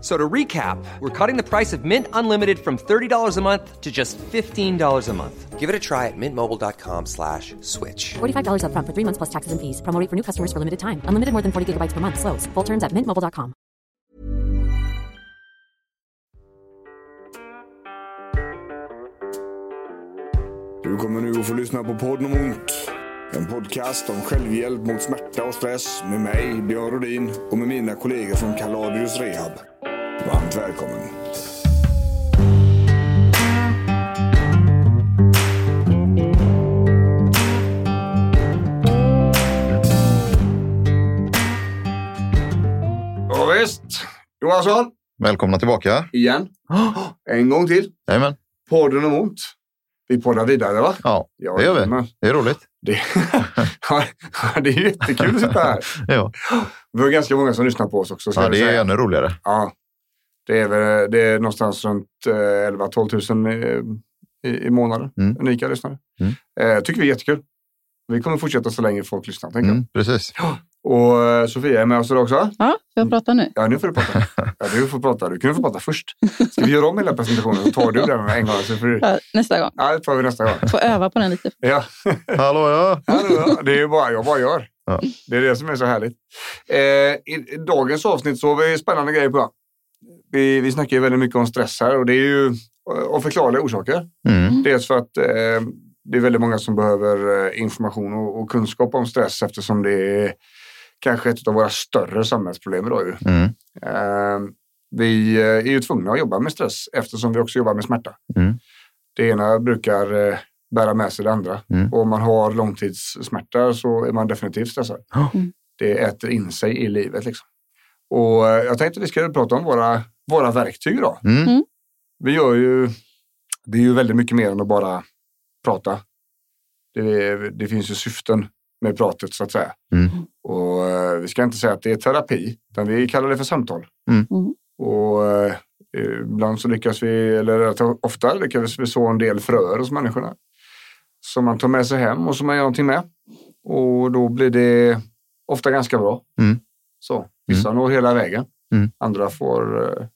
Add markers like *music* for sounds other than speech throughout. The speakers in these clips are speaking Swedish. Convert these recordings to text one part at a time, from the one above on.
F- So to recap, we're cutting the price of Mint Unlimited from $30 a month to just $15 a month. Give it a try at mintmobile.com slash switch. $45 upfront for three months plus taxes and fees. Promo rate for new customers for limited time. Unlimited more than 40 gigabytes per month. Slows. Full terms at mintmobile.com. Du kommer nu att få lyssna på podden om ont. En podcast om självhjälp mot smärta och stress med mig, Björn Rodin och med mina kollegor från Kaladius Rehab. Varmt välkommen. Ja, visst. Johansson, Välkomna tillbaka. igen. *gasps* En gång till. Jajamän. Podden om ont. Vi poddar vidare, va? Ja, det gör vi. men Det är roligt. Det, ja, *laughs* det är jättekul att sitta här. *laughs* Ja, Vi har ganska många som lyssnar på oss också. ja det är säga. ännu roligare. Ja, det är, väl, det är någonstans runt eh, 11-12 000 i, i, i månaden. Mm. Unika lyssnare. Mm. Eh, tycker vi är jättekul. Vi kommer fortsätta så länge folk lyssnar, tänker Mm, precis. Och eh, Sofia är med oss idag också. Ja, får jag prata nu? Ja, nu får du prata. Ja, du får prata. Du kunde få prata först. Ska vi göra om hela presentationen så tar du den en gång. Så du... Ja, nästa gång. Ja, det tar vi nästa gång. Får öva på den lite. Ja, Hallå ja! Ja, det är ju bara jag bara gör. Ja. Det är det som är så härligt. Eh, i, I dagens avsnitt så har vi spännande grejer på. Vi, vi snackar ju väldigt mycket om stress här och det är ju eh, av förklarliga orsaker. Mm. Dels för att eh, det är väldigt många som behöver eh, information och, och kunskap om stress eftersom det är kanske ett av våra större samhällsproblem idag. Ju. Mm. Eh, vi eh, är ju tvungna att jobba med stress eftersom vi också jobbar med smärta. Mm. Det ena brukar eh, bära med sig det andra. Mm. Och om man har långtidssmärta så är man definitivt stressad. Mm. Det äter in sig i livet. Liksom. Och eh, jag tänkte att vi ska prata om våra, våra verktyg idag. Mm. Vi gör ju, det är ju väldigt mycket mer än att bara prata. Det, det finns ju syften med pratet så att säga. Mm. Och eh, vi ska inte säga att det är terapi, utan vi kallar det för samtal. Mm. Mm. Och eh, ibland så lyckas vi, eller ofta lyckas vi så en del fröer hos människorna. Som man tar med sig hem och som man gör någonting med. Och då blir det ofta ganska bra. Mm. Så, vissa når hela vägen. Mm. Andra får eh,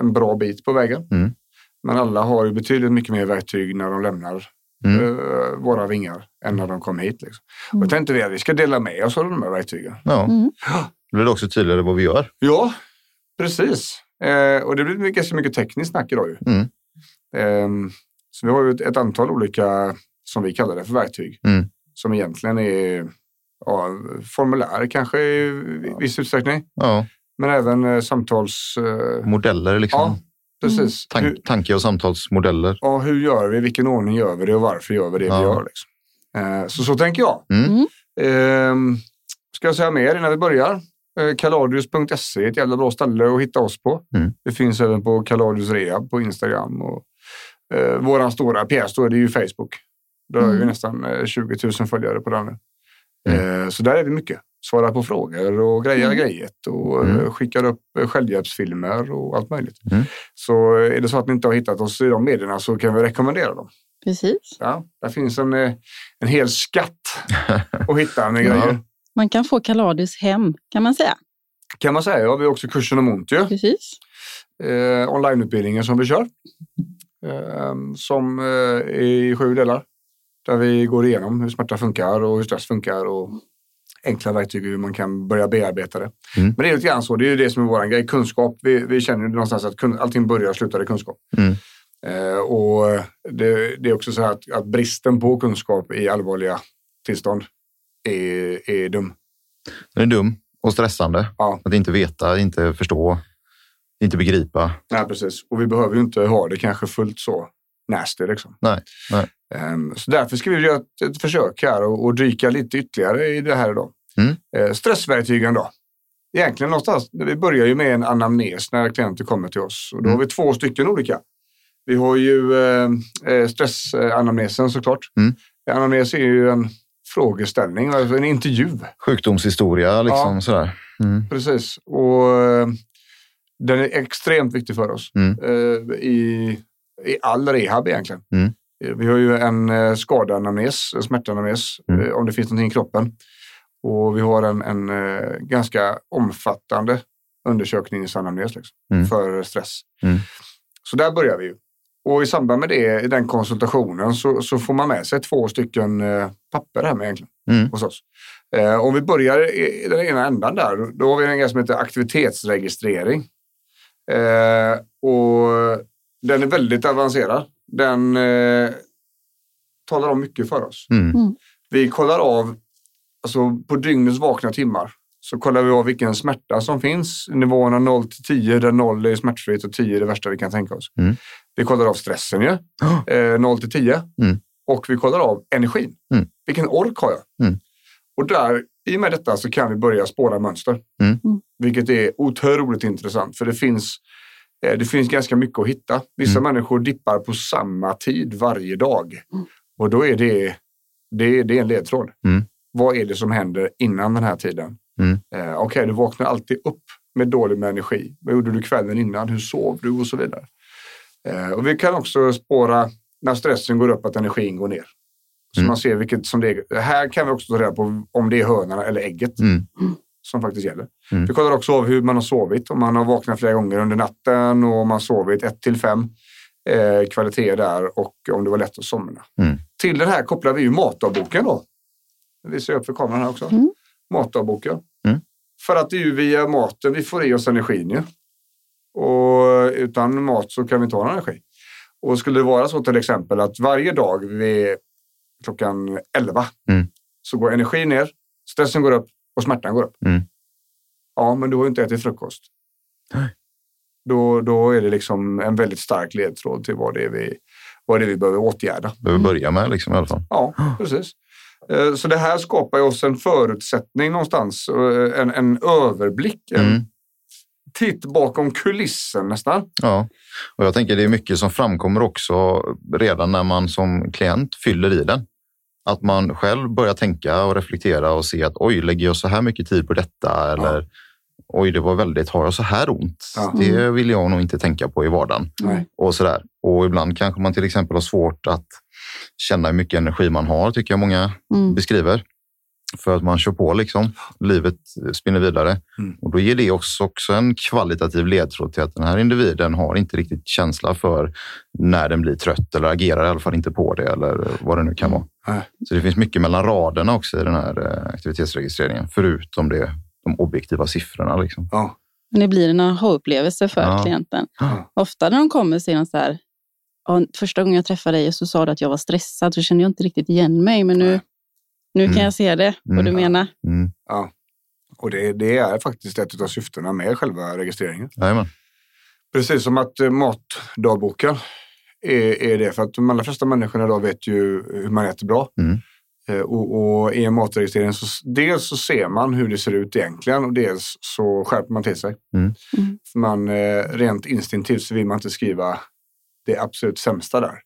en bra bit på vägen. Mm. Men alla har ju betydligt mycket mer verktyg när de lämnar Mm. eh, våra vingar än när de kom hit. Liksom. Mm. Och tänkte vi att vi ska dela med oss av de här verktygen. Ja, Mm. då blir det också tydligare vad vi gör. Ja, precis. Eh, och det blir ganska mycket tekniskt snack idag. Ju. Mm. Ehm, så vi har ju ett, ett antal olika, som vi kallar det för verktyg, Mm. som egentligen är ja, formulär kanske i viss utsträckning, Ja, men även eh, samtals... Eh, modeller liksom. ja, precis. Tank, Hur, tanke och samtalsmodeller. ja, hur gör vi, vilken ordning gör vi det och varför gör vi det Ja. vi gör? Liksom. Eh, så så tänker jag. Mm. Ehm, ska jag säga mer innan vi börjar? Kaladius.se är ett jävla bra ställe att hitta oss på. Mm. Det finns även på Kaladius Rehab på Instagram. Och, eh, våran stora pjäs då, det är ju Facebook. Där har vi Mm. nästan eh, 20 000 följare på den nu. Eh, så där är vi mycket. Svarar på frågor och grejer Mm. grejet och eh, Mm. skickar upp eh, självhjälpsfilmer och allt möjligt. Mm. Så är det så att ni inte har hittat oss i de medierna så kan vi rekommendera dem. Precis. Ja, där finns en, en hel skatt *laughs* att hitta med grejer. Man kan få Kaladius hem, kan man säga. Kan man säga. Ja, vi har också kursen om ont ju. Precis. Eh, onlineutbildningen som vi kör. Eh, som eh, är i sju delar. Där vi går igenom hur smärta funkar och hur stress funkar och enkla verktyg hur man kan börja bearbeta det. Mm. Men det är lite grann så. Det är ju det som är vår grej. Kunskap. Vi, vi känner ju någonstans att kun, allting börjar och slutar i kunskap. Mm. Eh, och det, det är också så att, att bristen på kunskap i allvarliga tillstånd är, är dum. Den är dum och stressande. Ja. Att inte veta, inte förstå, inte begripa. Nej, precis. Och vi behöver ju inte ha det kanske fullt så nasty. Liksom. Nej, nej. Ehm, så därför ska vi göra ett, ett försök här och, och dyka lite ytterligare i det här idag. Mm. Eh, stressverktygen då. egentligen någonstans, vi börjar ju med en anamnes när klienter kommer till oss. Och då har vi två stycken olika. Vi har ju eh, eh, stressanamnesen såklart. Mm. Anamnes är ju en frågeställning, alltså en intervju. Sjukdomshistoria, liksom Ja. sådär. Mm. Precis. Och den är extremt viktig för oss Mm. eh, i, i all rehab egentligen. Eh, Vi har ju en eh, skadeanamnes, en smärtanamnes, Mm. eh, om det finns någonting i kroppen. Och vi har en, en ganska omfattande undersökningsanamnes liksom, Mm. för stress. Mm. Så där börjar vi ju. Och i samband med det, i den konsultationen, så, så får man med sig två stycken papper här med egentligen Mm. hos oss. Eh, om vi börjar i i den ena ändan där, då har vi en grej som heter aktivitetsregistrering. Eh, och den är väldigt avancerad. Den eh, talar om mycket för oss. Mm. Vi kollar av, alltså på dygnets vakna timmar, så kollar vi av vilken smärta som finns. Nivåerna 0 till 10, där 0 är smärtfritt och 10 är det värsta vi kan tänka oss. Mm. Vi kollar av stressen ju, Ja. *gasps* eh, 0 till 10. Mm. Och vi kollar av energin. Mm. Vilken ork har jag? Mm. Och där, i och med detta så kan vi börja spåra mönster. Mm. Mm. Vilket är otroligt intressant, för det finns, det finns ganska mycket att hitta. Vissa Mm. människor dippar på samma tid varje dag. Mm. Och då är det, det, det är en ledtråd. Mm. Vad är det som händer innan den här tiden? Mm. Eh, Okej, du vaknar alltid upp med dålig med energi. Vad gjorde du kvällen innan? Hur sov du? Och så vidare. Eh, och vi kan också spåra när stressen går upp att energin går ner. Så Mm. man ser vilket som det är. Här kan vi också ta reda på om det är hönan eller ägget Mm. Som faktiskt gäller. Mm. Vi kollar också av hur man har sovit. Om man har vaknat flera gånger under natten och om man har sovit 1 till 5 eh, kvaliteter där och om det var lätt att somna. Mm. Till den här kopplar vi ju matdagboken då. Det visar jag upp för kameran här också. Mm. Matdagboken. Mm. För att det är ju via maten vi får i oss energin ju. Och utan mat så kan vi inte ha någon energi. Och skulle det vara så till exempel att varje dag vid klockan 11 Mm. så går energin ner, stressen går upp och smärtan går upp. Mm. Ja, men du har ju inte ätit frukost. Nej. Då, då är det liksom en väldigt stark ledtråd till vad det är vi, vad det är vi behöver åtgärda. Behöver börja med liksom i alla fall. Ja, precis. Eh, Så det här skapar ju oss en förutsättning någonstans, eh, en, en överblick, en Mm. titt bakom kulissen nästan. Ja, och jag tänker det är mycket som framkommer också redan när man som klient fyller i den. Att man själv börjar tänka och reflektera och se att oj, lägger jag så här mycket tid på detta? Eller oj, det var väldigt, har jag så här ont? Ja. Det vill jag nog inte tänka på i vardagen. Nej. Och sådär. Och ibland kanske man till exempel har svårt att känna hur mycket energi man har, tycker jag många Mm. beskriver. För att man kör på liksom. Livet spinner vidare. Mm. Och då ger det också, också en kvalitativ ledtråd till att den här individen har inte riktigt känsla för när den blir trött eller agerar i alla fall inte på det eller vad det nu kan vara. Nej. Så det finns mycket mellan raderna också i den här eh, aktivitetsregistreringen, förutom det, de objektiva siffrorna. Liksom. Ja. Men det blir en aha-upplevelse för Ja. klienten. Ja. Ofta när de kommer säger de så här, "Ja, första gången jag träffade dig så sa du att jag var stressad, så kände jag inte riktigt igen mig, men nu, nu kan Mm. jag se det, vad du Mm. menar. Mm. Och det, det är faktiskt ett av syftena med själva registreringen. Jajamän. Precis som att eh, matdagboken är, är det. För att de allra flesta människorna idag vet ju hur man äter bra. Mm. Eh, Och, och i en matregistrering så dels så ser man hur det ser ut egentligen och dels så skärper man till sig. Mm. Mm. För man eh, rent instinktivt så vill man inte skriva det absolut sämsta där.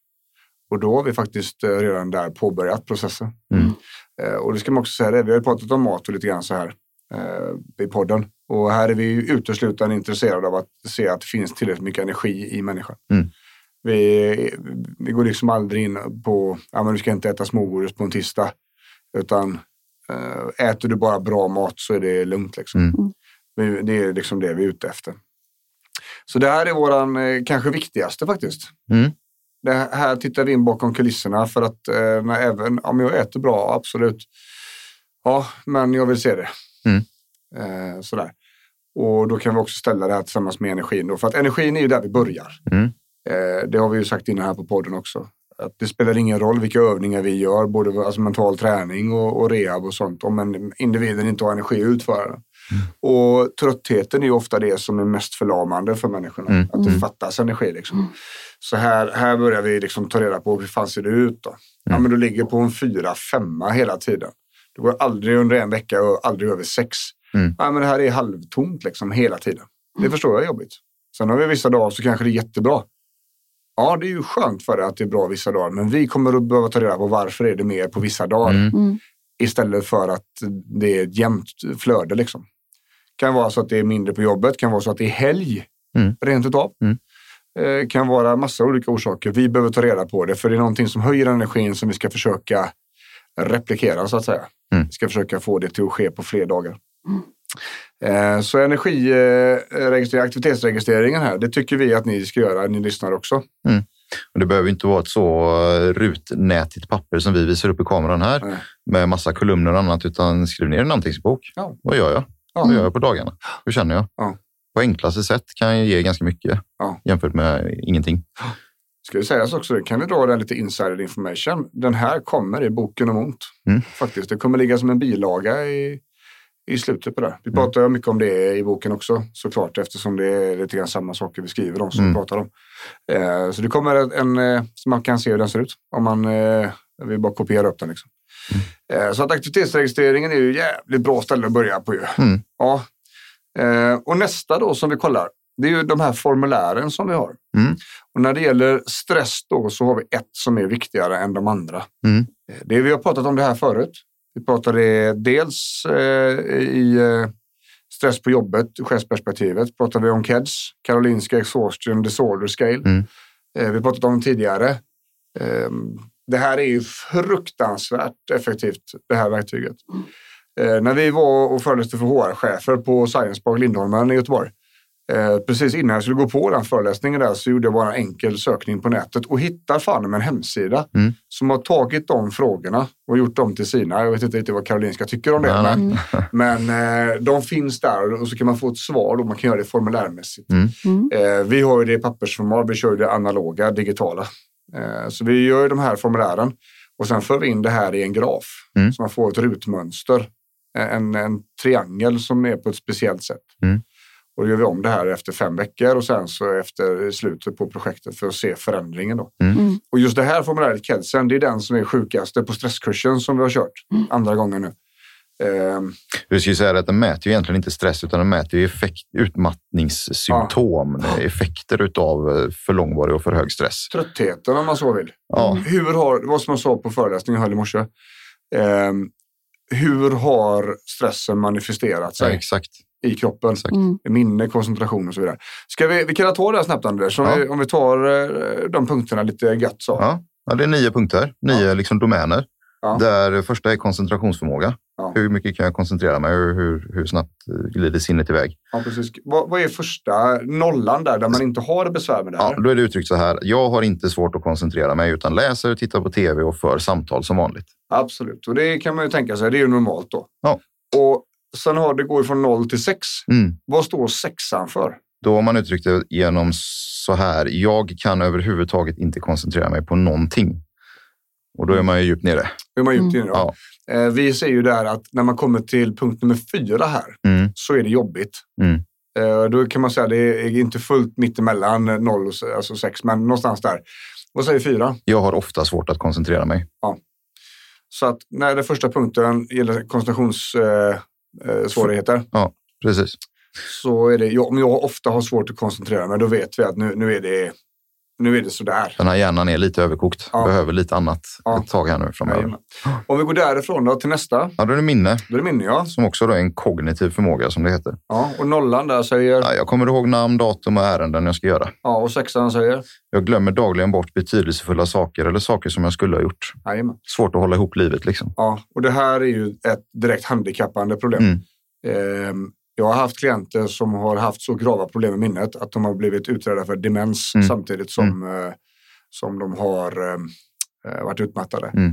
Och då har vi faktiskt redan där påbörjat processen. Mm. Eh, Och det ska man också säga, det. vi har ju pratat om mat och lite grann så här eh, i podden. Och här är vi ju uteslutande intresserade av att se att det finns tillräckligt mycket energi i människan. Mm. Vi, vi går liksom aldrig in på, ja men du ska inte äta smågodis på en tisdag. Utan eh, äter du bara bra mat så är det lugnt liksom. Mm. Vi- Det är liksom det vi är ute efter. Så det här är våran kanske viktigaste faktiskt. Mm. Det här tittar vi in bakom kulisserna för att eh, när även om jag äter bra, absolut. Ja, men jag vill se det. Mm. Eh, sådär. Och då kan vi också ställa det här tillsammans med energin. Då, för att energin är ju där vi börjar. Mm. Eh, det har vi ju sagt innan här på podden också. Att det spelar ingen roll vilka övningar vi gör, både alltså mental träning och, och rehab och sånt, om en individen inte har energi att utföra det. Och tröttheten är ju ofta det som är mest förlamande för människorna. Mm. Att det fattas energi. Liksom. Så här, här börjar vi liksom ta reda på hur fan ser det ut då? Ja, men du ligger på en fyra, femma hela tiden. Du går aldrig under en vecka och aldrig över sex. Mm. Ja, men det här är halvtomt liksom hela tiden. Det förstår jag är jobbigt. Sen har vi vissa dagar så kanske det är jättebra. Ja, det är ju skönt för det att det är bra vissa dagar, men vi kommer att behöva ta reda på varför är det mer på vissa dagar Mm. Mm. istället för att det är ett jämnt flöde. Liksom. Kan vara så att det är mindre på jobbet, kan vara så att det är helg Mm. rent utav. Mm. Eh, kan vara massa olika orsaker. Vi behöver ta reda på det, för det är någonting som höjer energin som vi ska försöka replikera så att säga. Mm. Vi ska försöka få det till att ske på fler dagar. Eh, Så energiregistrering, aktivitetsregistreringen här, det tycker vi att ni ska göra, ni lyssnar också. Och det behöver inte vara ett så eh, rutnätigt papper som vi visar upp i kameran här Nej. med massa kolumner och annat, utan skriv ner en anteckningsbok. Ja. Vad gör jag? Ja. Vad gör jag på dagarna? Hur känner jag? Ja. På enklaste sätt kan jag ge ganska mycket Ja. jämfört med ingenting. Ska det sägas också, kan vi dra den lite insider information. Den här kommer i boken om ont. Mm. Faktiskt, det kommer ligga som en bilaga i, i slutet på det. Vi Mm. pratar mycket om det i boken också såklart eftersom det är lite grann samma saker vi skriver om som Mm. vi pratar om. Eh, så det kommer en, en eh, så man kan se hur den ser ut om man eh, vill bara kopiera upp den. Liksom. Mm. Eh, så att aktivitetsregistreringen är ju jävligt bra ställe att börja på ju. Mm. Ja. Eh, och nästa då som vi kollar, det är ju de här formulären som vi har. Mm. Och när det gäller stress då så har vi ett som är viktigare än de andra. Mm. Det, vi har pratat om det här förut. Vi pratade dels eh, i eh, stress på jobbet, chefsperspektivet, pratade vi om KEDS, Karolinska Exhaustion Disorder Scale. Mm. Eh, vi pratade om tidigare. Det här är ju fruktansvärt effektivt, det här verktyget. Eh, när vi var och föreläste för HR-chefer på Science Park Lindholmen i Göteborg. Eh, precis innan jag skulle gå på den föreläsningen där så gjorde jag bara en enkel sökning på nätet och hittar fan med en hemsida Mm. som har tagit de frågorna och gjort dem till sina. Jag vet inte riktigt vad Karolinska tycker om det. Nej, men men eh, de finns där och så kan man få ett svar och man kan göra det formulärmässigt. Mm. Mm. Eh, vi har ju det i pappersformat, vi kör ju det analoga, digitala. Eh, så vi gör ju de här formulären och sen för vi in det här i en graf Mm. så man får ett rutmönster. En, en triangel som är på ett speciellt sätt. Mm. Och då gör vi om det här efter fem veckor och sen så efter slutet på projektet för att se förändringen. Då. Mm. Och just det här formuläret, Kedsen, det är den som är sjukaste på stresskursen som vi har kört andra gången nu. Ehm, Vi ska ju säga att den mäter ju egentligen inte stress utan den mäter ju effekt, utmattningssymptom, effekter utav eh, för långvarig och för hög stress. tröttheten om man så vill. Ja. Hur har, vad som jag sa på föreläsningen jag höll i morse. Ehm, hur har stressen manifesterat Ja, sig exakt. i kroppen? Mm. Minne, koncentration och så vidare. Ska vi, vi kan ta det här snabbt Anders, om, Ja. vi, om vi tar eh, de punkterna lite gött så. Ja. Ja, det är nio punkter, nio liksom domäner. Ja. Där första är koncentrationsförmåga. Ja. Hur mycket kan jag koncentrera mig och hur, hur snabbt eh, glider sinnet iväg? Ja, precis. Vad, vad är första nollan där, där man inte har besvär med det här? Ja, då är det uttryckt så här. Jag har inte svårt att koncentrera mig utan läser, tittar på tv och för samtal som vanligt. Absolut, och det kan man ju tänka sig, det är ju normalt då. Ja. Och sen har det går från 0 till 6. Mm. Vad står sexan för? Då har man uttryckt det genom så här. Jag kan överhuvudtaget inte koncentrera mig på någonting. Och då är man ju djupt nere. Hur man gjort det nu då? Ja. Eh, vi ser ju där att när man kommer till punkt nummer fyra här Mm. så är det jobbigt. Mm. Eh, då kan man säga att det är inte fullt mittemellan 0 och se- alltså 6, men någonstans där. Vad säger fyra? Jag har ofta svårt att koncentrera mig. Så att när den första punkten gäller koncentrationssvårigheter eh, svårigheter, Precis. så är det, ja, om jag ofta har svårt att koncentrera mig, då vet vi att nu, nu, är, det, nu är det sådär. Den här hjärnan är lite överkokt. Ja. Behöver lite annat Ja. ett tag här nu framöver. Jajamän. Om vi går därifrån då till nästa, Ja, då är det minne då är det minne ja. som också då är en kognitiv förmåga som det heter. ja. Och nollan där säger, Ja, jag kommer ihåg namn, datum och ärenden jag ska göra. ja, och sexan säger, Jag glömmer dagligen bort betydelsefulla saker eller saker som jag skulle ha gjort. jajamän. Svårt att hålla ihop livet liksom. Ja, och det här är ju ett direkt handikappande problem. Mm. Ehm, jag har haft klienter som har haft så grava problem med minnet att de har blivit utredda för demens Mm. samtidigt som, eh, som de har eh, varit utmattade. Mm.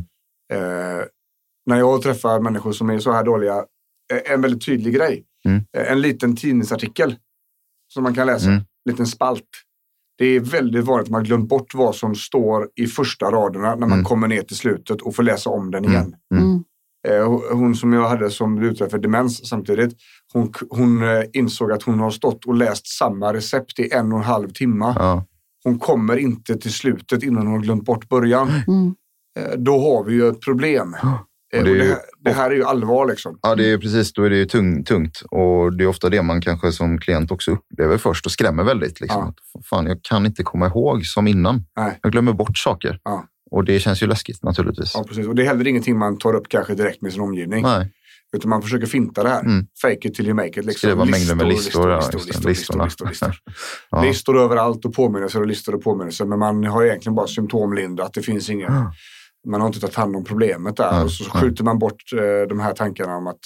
Eh, när jag träffar människor som är så här dåliga, eh, en väldigt tydlig grej. Mm. Eh, en liten tidningsartikel som man kan läsa, Mm. en liten spalt. Det är väldigt vanligt att man glömt bort vad som står i första raderna när man Mm. kommer ner till slutet och får läsa om den Mm. igen. Eh, Hon som jag hade som blev utredd för demens samtidigt, hon, hon eh, insåg att hon har stått och läst samma recept i en och en halv timme. Ja. Hon kommer inte till slutet innan hon har glömt bort början. Mm. Eh, Då har vi ju ett problem. Det är det, ju- här, det här är ju allvar liksom. Ja, det är precis. Då är det ju tung, tungt. Och det är ofta det man kanske som klient också upplever först och skrämmer väldigt. Liksom. Ja. Att, Fan, jag kan inte komma ihåg som innan. Nej. Jag glömmer bort saker. Ja. Och det känns ju läskigt naturligtvis. Ja, precis. Och det är heller ingenting man tar upp kanske direkt med sin omgivning. Nej. Utan man försöker finta det här. Mm. Fake it till you make it. Liksom. Skriva mängder med listor. ja, listor, listor, listor, listor, listor. *laughs* Ja. Listor överallt och påminnelser och listor och påminnelser. Men man har egentligen bara symptomlindrat. Det finns ingen... Man har inte tagit hand om problemet där. Nej, och så nej. skjuter man bort eh, de här tankarna om att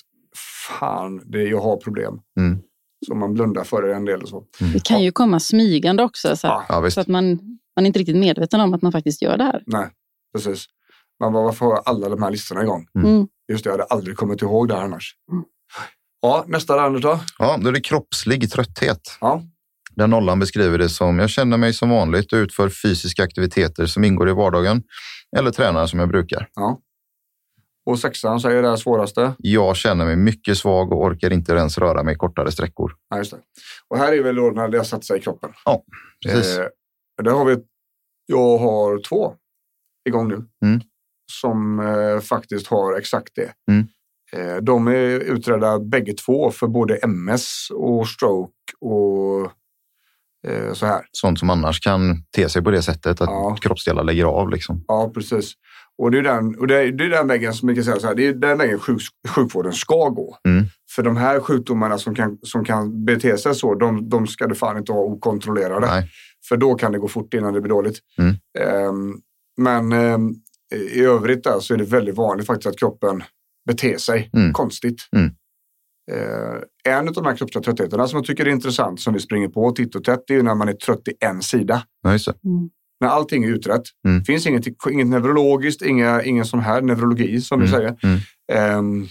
fan, det, jag har problem. Mm. Så man blundar för det en del och så. Det kan ju komma smygande också. Så, Ja, så att man, man är inte riktigt medveten om att man faktiskt gör det här. Nej, precis. Man bara, varför har jag alla de här listorna igång? Mm. Just det, jag hade aldrig kommit ihåg det här annars. Mm. Ja, nästa randet då? Ja, då är det kroppslig trötthet. Ja. Där nollan beskriver det som jag känner mig som vanligt och utför fysiska aktiviteter som ingår i vardagen eller tränar som jag brukar. ja. Och sexan säger det här svåraste. Jag känner mig mycket svag och orkar inte ens röra mig kortare sträckor. Ja, just det. Och här är väl då när det har satt sig i kroppen. Ja, precis. Eh, där har vi, jag har två igång nu. Mm. Som eh, faktiskt har exakt det. Mm. Eh, de är utredda bägge två för både MS och stroke och eh, så här. Sånt som annars kan te sig på det sättet att Ja. kroppsdelar lägger av. Liksom. Ja, precis. Och det är den, och det är, det är den vägen som vi kan säga så här, det är den vägen sjuk, sjukvården ska gå. Mm. För de här sjukdomarna som kan, som kan bete sig så, de, de ska du fan inte ha okontrollerade. Nej. För då kan det gå fort innan det blir dåligt. Mm. Ehm, men ehm, i övrigt där så är det väldigt vanligt faktiskt att kroppen beter sig Mm. konstigt. Mm. Eh, en av de här kroppsliga tröttheterna som jag tycker är intressant som vi springer på titt och tätt, det är ju när man är trött i en sida. Just det. När allting är utrett. Mm. finns inget, inget neurologiskt, inga, ingen sån här neurologi som vi Mm. säger. Mm. Ehm,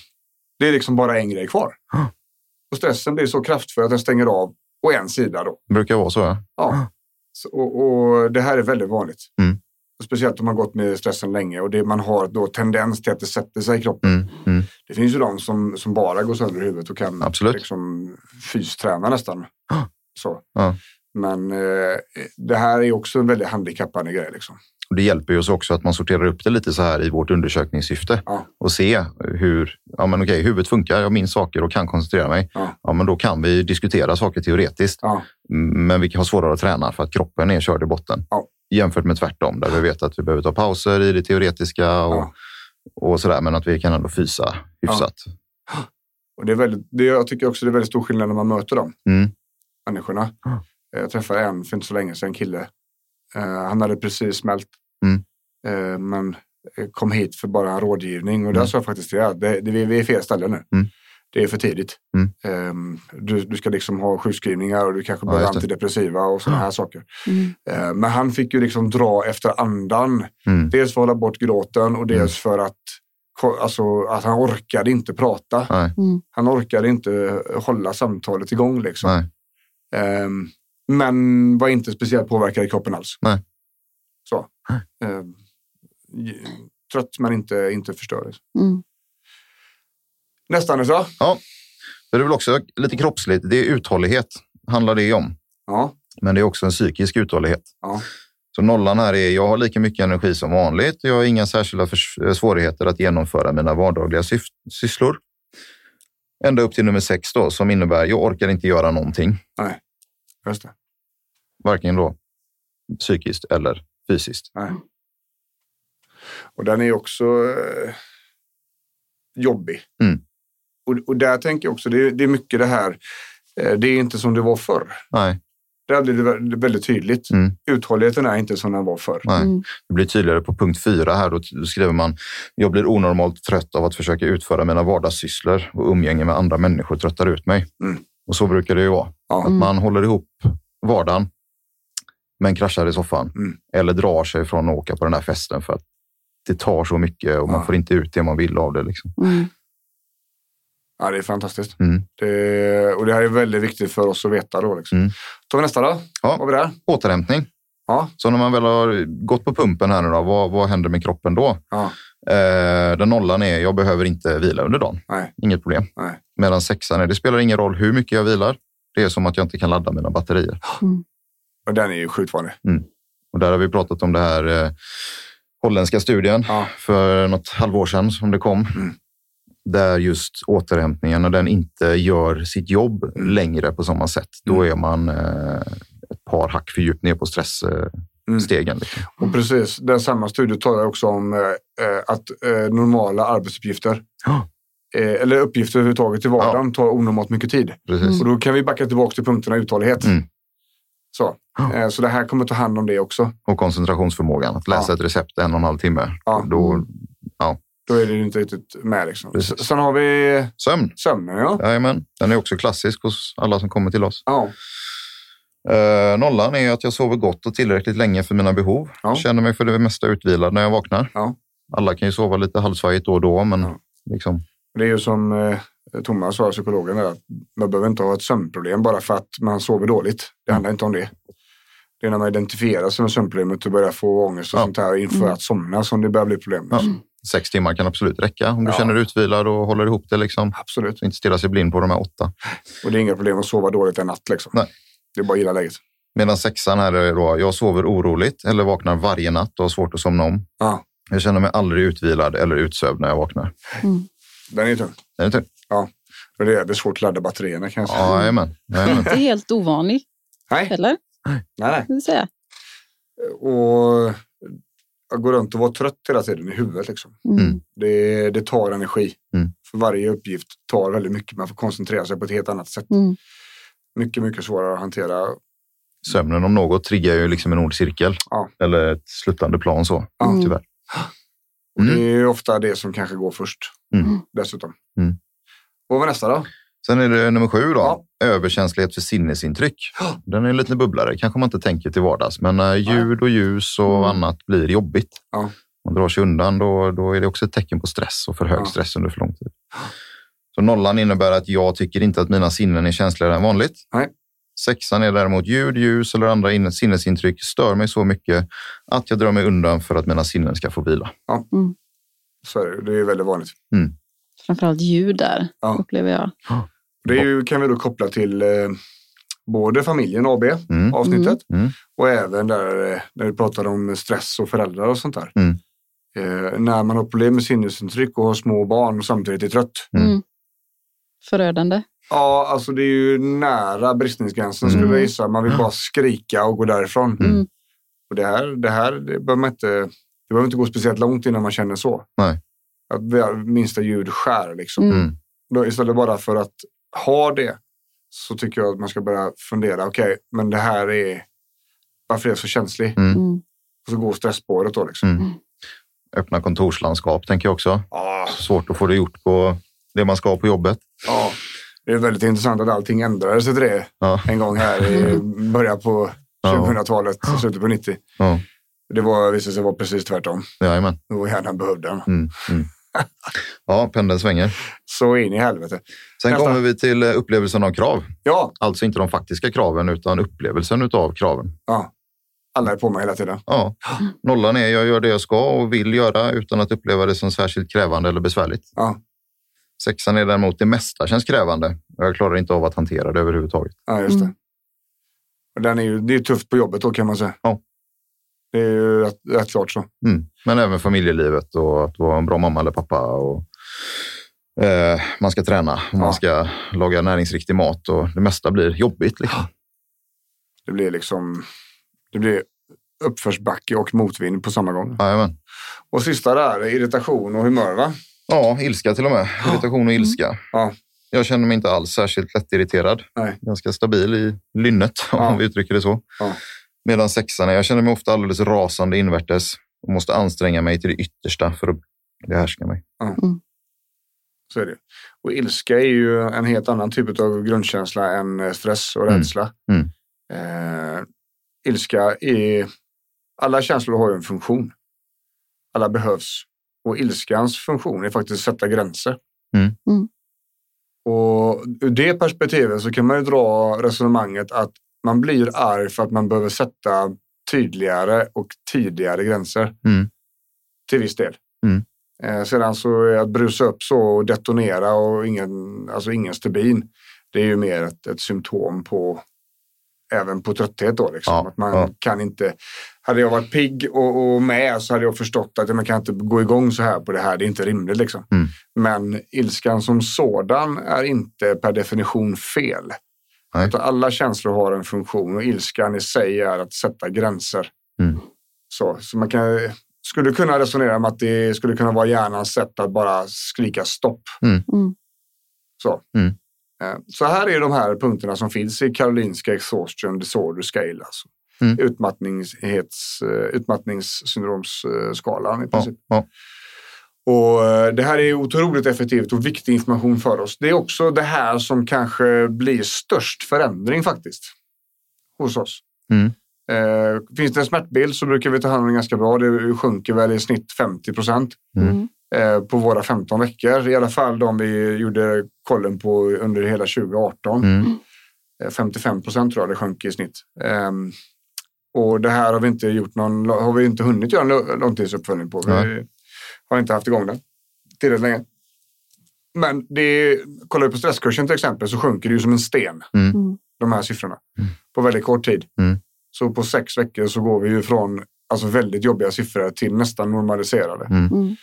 det är liksom bara en grej kvar. *gasps* Och stressen blir så kraftfull att den stänger av på en sida. Då. Det brukar vara så. Ja. Ja. *gasps* Och, och det här är väldigt vanligt. Mm. Speciellt om man gått med stressen länge och det man har då tendens till att det sätter sig i kroppen. Mm. Mm. Det finns ju de som, som bara går sönder i huvudet och kan Absolut. liksom fysträna nästan. Ah. Så. Ja. Men eh, det här är också en väldigt handikappande grej. Liksom. Och det hjälper ju oss också att man sorterar upp det lite så här i vårt undersökningssyfte Ja. och se hur ja, men okej, huvudet funkar. Jag minns saker och kan koncentrera mig. Ja. Ja, men då kan vi diskutera saker teoretiskt. Ja. Men vi har svårare att träna för att kroppen är körd i botten. Jämfört med tvärtom där vi vet att vi behöver ta pauser i det teoretiska och, och sådär. Men att vi kan ändå fysa hyfsat. Och det är väldigt, det, jag tycker också det är väldigt stor skillnad när man möter dem Mm. människorna. Ja. Jag träffade en för inte så länge sedan, en kille. Eh, han hade precis smält. Mm. Eh, men kom hit för bara en rådgivning. Och där Mm. sa jag faktiskt det, det, det, vi är fel ställe nu. Mm. Det är för tidigt. Mm. Eh, du, du ska liksom ha sjukskrivningar och du kanske Ja, behöver det. antidepressiva och sådana här saker. Mm. Eh, men han fick ju liksom dra efter andan. Mm. Dels för att hålla bort gråten och dels för att, alltså, att han orkade inte prata. Nej, Han orkade inte hålla samtalet igång. Liksom. Men var inte speciellt påverkad i kroppen alls. Nej. Så. J- trött men inte, inte förstörd. Mm. Nästan så. Ja, det är väl också lite kroppsligt. Det är uthållighet, handlar det om. Ja. Men det är också en psykisk uthållighet. Ja. Så nollan här är, jag har lika mycket energi som vanligt. Jag har inga särskilda eh, svårigheter att genomföra mina vardagliga syf- sysslor. Ända upp till nummer sex då, som innebär, jag orkar inte göra någonting. Just det. Varken då psykiskt eller fysiskt. Nej. Och den är också eh, jobbig. Mm. Och, och där tänker jag också, det, är- det är mycket det här, eh, det är inte som det var förr. Nej, Där blir det väldigt tydligt. Mm. Uthålligheten är inte som den var förr. nej. Mm. Det blir tydligare på punkt fyra här. Då skriver man, jag blir onormalt trött av att försöka utföra mina vardagssysslor och umgänge med andra människor tröttar ut mig. Mm. Och så brukar det ju vara. Ja. Att man håller ihop vardagen men kraschar i soffan. Mm. Eller drar sig från att åka på den här festen för att det tar så mycket och man Ja. får inte ut det man vill av det. Liksom. Mm. Ja, det är fantastiskt. Mm. Det, och det här är väldigt viktigt för oss att veta. Då, liksom. Mm. tar vi nästa då. Ja. Vad har vi där? Återhämtning. Ja. Så när man väl har gått på pumpen här nu då, vad, vad händer med kroppen då? Ja. Eh, den nollan är, jag behöver inte vila under dagen. Nej. Inget problem. Nej. Medan sexan är, det spelar ingen roll hur mycket jag vilar. Det är som att jag inte kan ladda mina batterier. Och den är ju sjukt vanlig. Och där har vi pratat om det här. Eh, holländska studien Ja. för något halvår sedan som det kom. Mm. Där just återhämtningen, när den inte gör sitt jobb Mm. längre på samma sätt, då är man eh, ett par hack för djupt ner på stressstegen. Mm. liksom. Och precis, den samma studie talar också om eh, eh, att eh, normala arbetsuppgifter Ja. eh, eller uppgifter överhuvudtaget i vardagen tar onormalt mycket tid. Precis. Och då kan vi backa tillbaka till punkterna uthållighet. Mm. Så. Eh, så det här kommer ta hand om det också. Och koncentrationsförmågan, att läsa Ja. ett recept en och en halv timme. Ja. Då, Då är det inte riktigt med. Liksom. Precis. Sen har vi sömn, sömnen. Ja. Jajamän. den är också klassisk hos alla som kommer till oss. Ja. Eh, nollan är att jag sover gott och tillräckligt länge för mina behov. Ja. Känner mig för det mesta utvilad när jag vaknar. Ja. Alla kan ju sova lite halvsvajigt då och då, men Ja. liksom, Det är ju som eh, Thomas sa, psykologen, där, att man behöver inte ha ett sömnproblem bara för att man sover dåligt. Det handlar inte om det. Det är när man identifierar sig med sömnproblemet och börjar få ångest och Ja. sånt här inför att somna som det börjar bli problem. ja, sex timmar kan absolut räcka om du Ja. känner dig utvilad och håller ihop det. Liksom. Absolut. Inte stirra sig blind på de här åtta. Och det är inga problem att sova dåligt en natt. Liksom. Nej. Det är bara att gilla läget. Medan sexan här är då, jag sover oroligt eller vaknar varje natt och har svårt att somna om. Ja, Jag känner mig aldrig utvilad eller utsövd när jag vaknar. den är tung. Är det Och det är, det är svårt att ladda batterierna kan jag säga. Ja, jajamän. jajamän. Inte helt ovanlig Nej, heller, nej, nej. vill säga. Och att gå runt och vara trött hela tiden i huvudet. Liksom. Mm. Det, det tar energi. Mm. För varje uppgift tar väldigt mycket. Man får koncentrera sig på ett helt annat sätt. Mm. Mycket, mycket svårare att hantera. Sömnen om något triggar ju liksom en ond cirkel. Ja. Eller ett sluttande plan så, Ja. tyvärr. Och Mm. Det är ofta det som kanske går först. Mm. Dessutom. Mm. Vad är nästa då? Sen är det nummer sju då. Ja. Överkänslighet för sinnesintryck. Den är en liten bubblare. Kanske man inte tänker till vardags, men när ljud och ljus och Mm. annat blir jobbigt. Ja. Man drar sig undan, då, då är det också ett tecken på stress och för hög Ja. stress under för lång tid. Så nollan innebär att jag tycker inte att mina sinnen är känsligare än vanligt. Nej. Sexan är däremot ljud, ljus eller andra in- sinnesintryck stör mig så mycket att jag drar mig undan för att mina sinnen ska få vila. Så är det, det är väldigt vanligt. Framförallt ljud där, Ja. upplever jag. Det är ju, kan vi då koppla till eh, både familjen AB, Mm. avsnittet, Mm. och även där, eh, när vi pratade om stress och föräldrar och sånt där. Mm. Eh, när man har problem med sinnesintryck och har små barn och samtidigt är trött. Mm. Mm. Förödande. Ja, alltså det är ju nära bristningsgränsen Mm. skulle jag gissa. Man vill bara skrika och gå därifrån. Mm. Och det här, det här det behöver man inte, det behöver inte gå speciellt långt innan man känner så. Nej. Att det minsta ljud skär liksom. Mm. Då, istället bara för att ha det så tycker jag att man ska börja fundera. Okej, men det här är varför är jag så känslig? Mm. Mm. Och så går stresspåret då liksom. Mm. Öppna kontorslandskap tänker jag också. Ja, Svårt att få det gjort på det man ska på jobbet. ja. Det är väldigt intressant att allting ändrades till det Ja. en gång här i början på Ja. 2000-talet, slutet på 90. Ja. Det var, visade sig vara precis tvärtom. Jajamän. Och hjärnan behövde den. Mm. Mm. *laughs* Ja, pendeln svänger. Så in i helvete. Sen Nästa. kommer vi till eh, upplevelsen av krav. Ja, Alltså inte de faktiska kraven utan upplevelsen av kraven. ja. Alla är på mig hela tiden. Ja. Nollan är jag gör det jag ska och vill göra utan att uppleva det som särskilt krävande eller besvärligt. Ja, Sexan är däremot det mesta känns krävande och jag klarar inte av att hantera det överhuvudtaget. ja just det. Mm. Och Den är ju, det är tufft på jobbet då kan man säga. Ja. Det är ju rätt, rätt klart så. Mm. Men även familjelivet och att vara en bra mamma eller pappa. Och, eh, man ska träna och man Ja. ska laga näringsriktig mat och det mesta blir jobbigt. Liksom. Det blir liksom det blir uppförsbacke och motvind på samma gång. Jajamän. Och sista där, irritation och humör va? Ja, ilska till och med. Irritation och ilska. Ja. Jag känner mig inte alls särskilt lättirriterad. Nej. Ganska stabil i lynnet, Ja. om vi uttrycker det så. Ja. Medan sexan jag känner mig ofta alldeles rasande invärtes och måste anstränga mig till det yttersta för att behärska mig. Så är det. Och ilska är ju en helt annan typ av grundkänsla än eh, stress och Mm. rädsla. Mm. Eh, ilska är... Alla känslor har ju en funktion. Alla behövs. Och ilskans funktion är faktiskt att sätta gränser. Mm. Mm. Och ur det perspektivet så kan man ju dra resonemanget att man blir arg för att man behöver sätta tydligare och tidigare gränser. Mm. Till viss del. Mm. Eh, sedan så att brusa upp så och detonera och ingen, alltså ingen stubin. Det är ju mer ett, ett symptom på även på trötthet då. Liksom. Ja, Att man ja. kan inte, hade jag varit pigg och, och med så hade jag förstått att man kan inte gå igång så här på det här. Det är inte rimligt liksom. Mm. Men ilskan som sådan är inte per definition fel. Nej. Utan alla känslor har en funktion och ilskan i sig är att sätta gränser. Mm. Så, så man kan, skulle kunna resonera om att det skulle kunna vara hjärnans sätt att bara skrika stopp. Mm. Så. Mm. Eh, så här är de här punkterna som finns i Karolinska Exhaustion Disorder Scale. Alltså. Mm. Eh, utmattningssyndromsskalan i Ja, princip. ja. Och eh, det här är otroligt effektivt och viktig information för oss. Det är också det här som kanske blir störst förändring faktiskt hos oss. Mm. Eh, finns det en smärtbild så brukar vi ta hand om den ganska bra. Det sjunker väl i snitt 50 procent Mm. eh, på våra 15 veckor. I alla fall de vi gjorde kollen på under hela 2018. Mm. Eh, 55 procent tror jag det sjönk i snitt. Ehm, och det här har vi inte gjort någon, har vi inte hunnit göra en långtidsuppföljning på. Vi. Har inte haft igång den tillräckligt länge. Men det, kollar vi på stresskursen till exempel så sjunker det ju som en sten. Mm. Mm. De här siffrorna. På väldigt kort tid. Mm. Så på sex veckor så går vi ju från alltså väldigt jobbiga siffror till nästan normaliserade. Mm. Mm.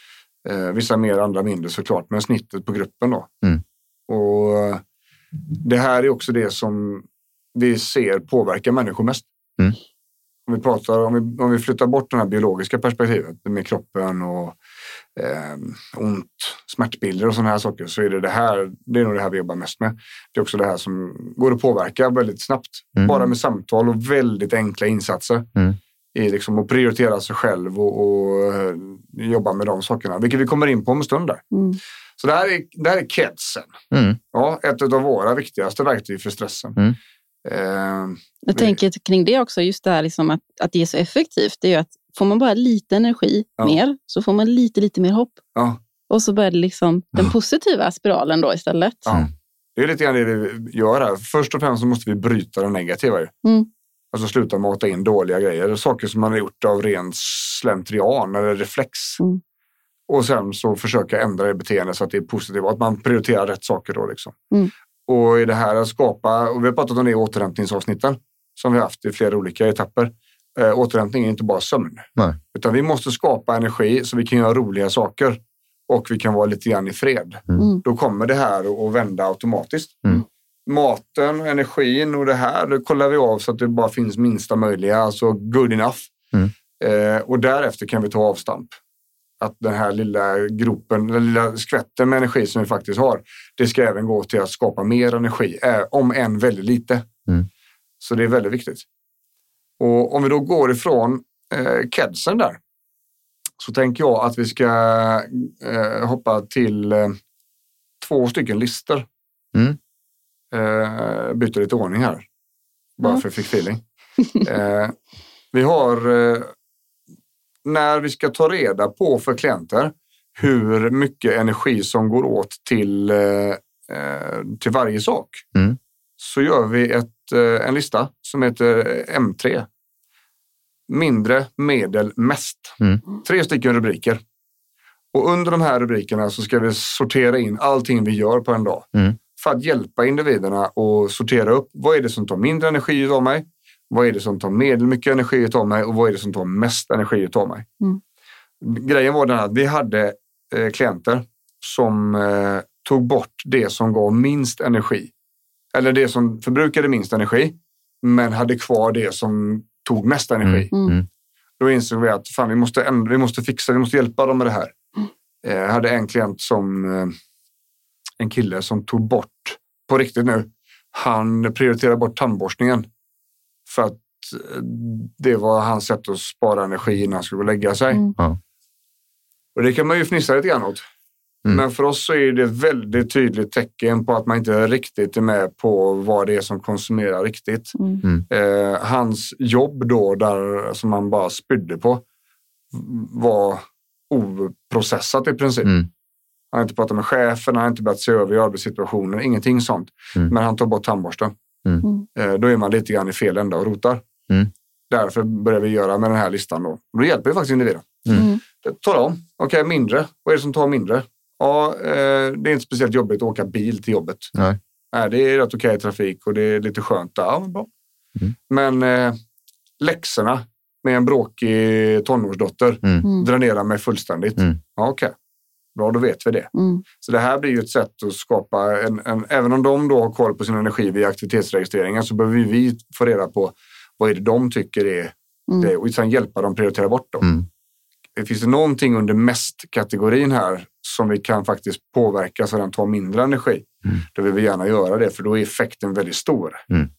Eh, vissa mer, andra mindre såklart. Men snittet på gruppen då. Mm. Och det här är också det som vi ser påverkar människor mest. Mm. Om vi, pratar, om, vi, om vi flyttar bort det här biologiska perspektivet med kroppen och eh, ont, smärtbilder och sådana här saker så är det det här, det är nog det här vi jobbar mest med. Det är också det här som går att påverka väldigt snabbt. Mm. Bara med samtal och väldigt enkla insatser. Mm. I liksom att prioritera sig själv och, och eh, jobba med de sakerna. Vilket vi kommer in på om en stund där. Mm. Så det här är, det här är KEDSen. Mm. Ja, ett av våra viktigaste verktyg för stressen. Mm. Eh, Jag tänker kring det också, just det här liksom att, att det är så effektivt. Det är ju att får man bara lite energi Ja. mer så får man lite, lite mer hopp. ja, Och så börjar det liksom den positiva spiralen då istället. ja. Det är lite grann det vi gör här. Först och främst så måste vi bryta det negativa. ju. Mm. Alltså sluta mata in dåliga grejer. Saker som man har gjort av ren slentrian eller reflex. Mm. Och sen så försöka ändra det beteendet så att det är positivt. och Att man prioriterar rätt saker då. Liksom. Mm. Och i det här att skapa, och vi har pratat om det i återhämtningsavsnitten som vi har haft i flera olika etapper. Eh, återhämtning är inte bara sömn. Nej. Utan vi måste skapa energi så vi kan göra roliga saker. Och vi kan vara lite grann i fred. Mm. Då kommer det här att vända automatiskt. Mm. Maten, energin och det här, det kollar vi av så att det bara finns minsta möjliga, alltså good enough. Mm. Eh, och därefter kan vi ta avstamp. Att den här lilla gropen, den lilla skvätten med energi som vi faktiskt har, det ska även gå till att skapa mer energi, eh, om än väldigt lite. Mm. Så det är väldigt viktigt. Och om vi då går ifrån eh, kedsen där, så tänker jag att vi ska eh, hoppa till eh, två stycken listor. Mm. Eh, byter lite ordning här. Bara Ja. för att jag fick feeling. *laughs* eh, vi har eh, när vi ska ta reda på för klienter hur mycket energi som går åt till, eh, eh, till varje sak. Mm. Så gör vi ett, eh, en lista som heter M3. Mindre, medel, mest. Mm. Tre stycken rubriker. Och under de här rubrikerna så ska vi sortera in allting vi gör på en dag. Mm. För att hjälpa individerna att sortera upp. Vad är det som tar mindre energi av mig? Vad är det som tar medel mycket energi av mig? Och vad är det som tar mest energi av mig? Mm. Grejen var den att vi hade eh, klienter som eh, tog bort det som gav minst energi. Eller det som förbrukade minst energi. Men hade kvar det som tog mest energi. Mm. Mm. Då insåg vi att fan, vi, måste ändra, vi måste fixa, vi måste hjälpa dem med det här. Eh, Jag hade en klient som, eh, en kille som tog bort, på riktigt nu, han prioriterade bort tandborstningen. För att eh, det var hans sätt att spara energi innan han skulle lägga sig. Mm. Och det kan man ju fnissa lite grann åt. Mm. Men för oss så är det ett väldigt tydligt tecken på att man inte riktigt är med på vad det är som konsumerar riktigt. Mm. Eh, hans jobb då, där, som han bara spydde på, var oprocessat i princip. Mm. Han har inte pratat med chefen, han har inte börjat se över i arbetssituationen, ingenting sånt. Mm. Men han tar bort tandborsten. Mm. Eh, då är man lite grann i fel ända och rotar. Mm. Därför börjar vi göra med den här listan. Då, då hjälper vi faktiskt individen. Mm. Tala om, okej mindre, vad är det som tar mindre? Ja, eh, det är inte speciellt jobbigt att åka bil till jobbet. Nej. Nej, det är rätt okej trafik och det är lite skönt. Ja, men bra. Mm. Men eh, läxorna med en bråkig tonårsdotter Mm. dränerar mig fullständigt. Mm. Ja, Okej, bra då vet vi det. Mm. Så det här blir ju ett sätt att skapa en, en även om de då har koll på sin energi via aktivitetsregistreringen så behöver vi få reda på vad är det de tycker är Mm. det och sen hjälpa dem prioritera bort dem. Mm. Det finns det någonting under mest-kategorin här som vi kan faktiskt påverka så den tar mindre energi. Mm. Då vill vi gärna göra det för då är effekten väldigt stor. Mm.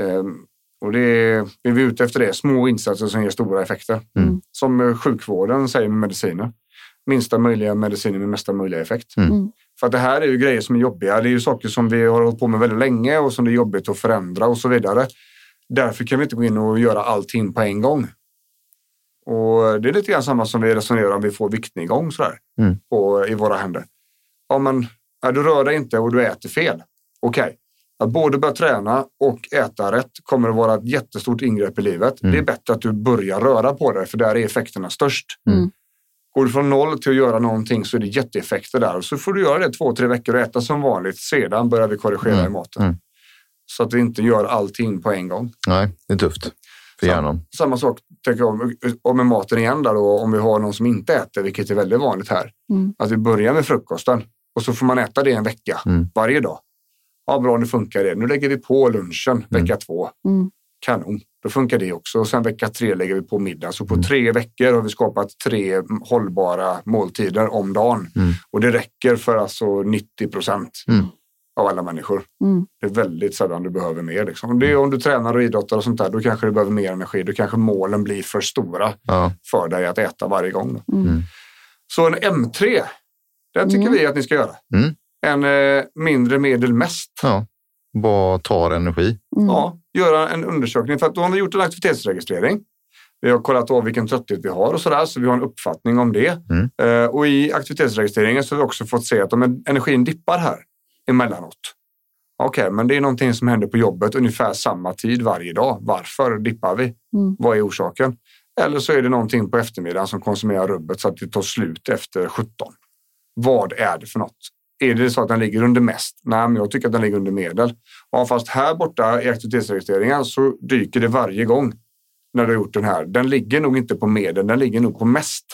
Ehm, och det är, är vi ute efter det, små insatser som ger stora effekter. Mm. Som eh, sjukvården säger med mediciner. Minsta möjliga mediciner med mesta möjliga effekt. Mm. För att det här är ju grejer som är jobbiga. Det är ju saker som vi har hållit på med väldigt länge och som det är jobbigt att förändra och så vidare. Därför kan vi inte gå in och göra allting på en gång. Och det är lite grann samma som vi resonerar om vi får viktnedgång sådär, Mm. på, i våra händer. Ja, men, ja, du rör dig inte och du äter fel. Okej, att både börja träna och äta rätt kommer att vara ett jättestort ingrepp i livet. Mm. Det är bättre att du börjar röra på dig för där är effekterna störst. Mm. Går du från noll till att göra någonting så är det jätteeffekter där. Och så får du göra det två, tre veckor och äta som vanligt. Sedan börjar vi korrigera Mm. i maten. Mm. Så att vi inte gör allting på en gång. Nej, det är tufft för hjärnan. Samma sak tänker jag om, om med maten igen där då, om vi har någon som inte äter, vilket är väldigt vanligt här. Mm. Att vi börjar med frukosten och så får man äta det en vecka Mm. varje dag. Ja, bra, nu funkar det. Nu lägger vi på lunchen vecka två. Mm. Kanon, då funkar det också. Och sen vecka tre lägger vi på middag. Så på Mm. tre veckor har vi skapat tre hållbara måltider om dagen. Mm. Och det räcker för alltså 90 procent Mm. Av alla människor. Mm. Det är väldigt sällan du behöver mer. Liksom. Det är om du tränar och idrottar och sånt där, då kanske du behöver mer energi. Då kanske målen blir för stora Ja. för dig att äta varje gång. Då. Mm. Så en M3, den tycker Mm. vi att ni ska göra. Mm. En eh, mindre medel mest. ja. Vad tar energi? Mm. Ja, göra en undersökning. För att då har vi gjort en aktivitetsregistrering. Vi har kollat av vilken trötthet vi har och sådär, så vi har en uppfattning om det. Mm. Eh, och i aktivitetsregistreringen så har vi också fått se att om en- energin dippar här emellanåt. Okej, men det är någonting som händer på jobbet ungefär samma tid varje dag. Varför dippar vi? Mm. Vad är orsaken? Eller så är det någonting på eftermiddagen som konsumerar rubbet så att det tar slut efter 17. Vad är det för något? Är det så att den ligger under mest? Nej, men jag tycker att den ligger under medel. Ja, fast här borta i aktivitetsregistreringen så dyker det varje gång när du har gjort den här. Den ligger nog inte på medel, den ligger nog på mest.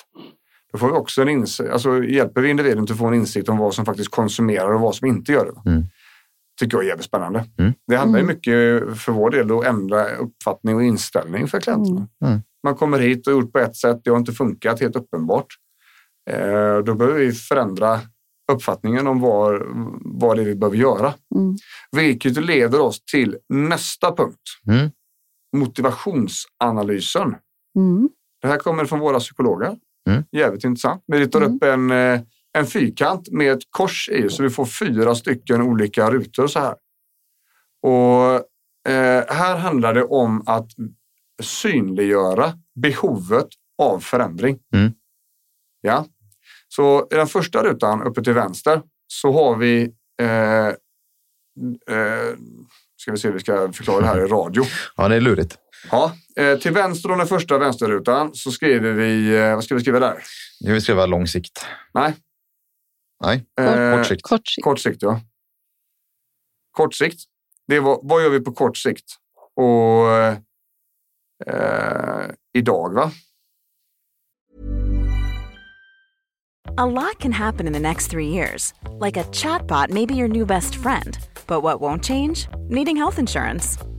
Då får vi också en insikt, alltså hjälper vi individen till att få en insikt om vad som faktiskt konsumerar och vad som inte gör det. Mm. Tycker jag är jävligt spännande. Mm. Det handlar ju Mm. mycket för vår del att ändra uppfattning och inställning för klienterna. Mm. Man kommer hit och gjort på ett sätt, det har inte funkat helt uppenbart. Eh, då behöver vi förändra uppfattningen om vad, vad det är vi behöver göra. Mm. Vilket leder oss till nästa punkt. Mm. Motivationsanalysen. Mm. Det här kommer från våra psykologer. Mm. Jävligt intressant. Vi ritar Mm. upp en, eh, en fyrkant med ett kors i så vi får fyra stycken olika rutor så här. Och eh, här handlar det om att synliggöra behovet av förändring. Mm. Ja, så i den första rutan uppe till vänster så har vi eh, eh, ska vi se, vi ska förklara det här i radio. *laughs* Ja, det är lurigt. Ja, eh, till vänster om den första vänsterrutan så skriver vi, eh, vad ska vi skriva där? Jag vill skriva lång sikt. Nej, Nej, Eh, kort sikt. Kort sikt. kort sikt ja. Kort sikt, det är vad, vad gör vi på kort sikt? Och eh, idag va? A lot can happen in the next three years. Like a chatbot may be your new best friend. But what won't change? Needing health insurance.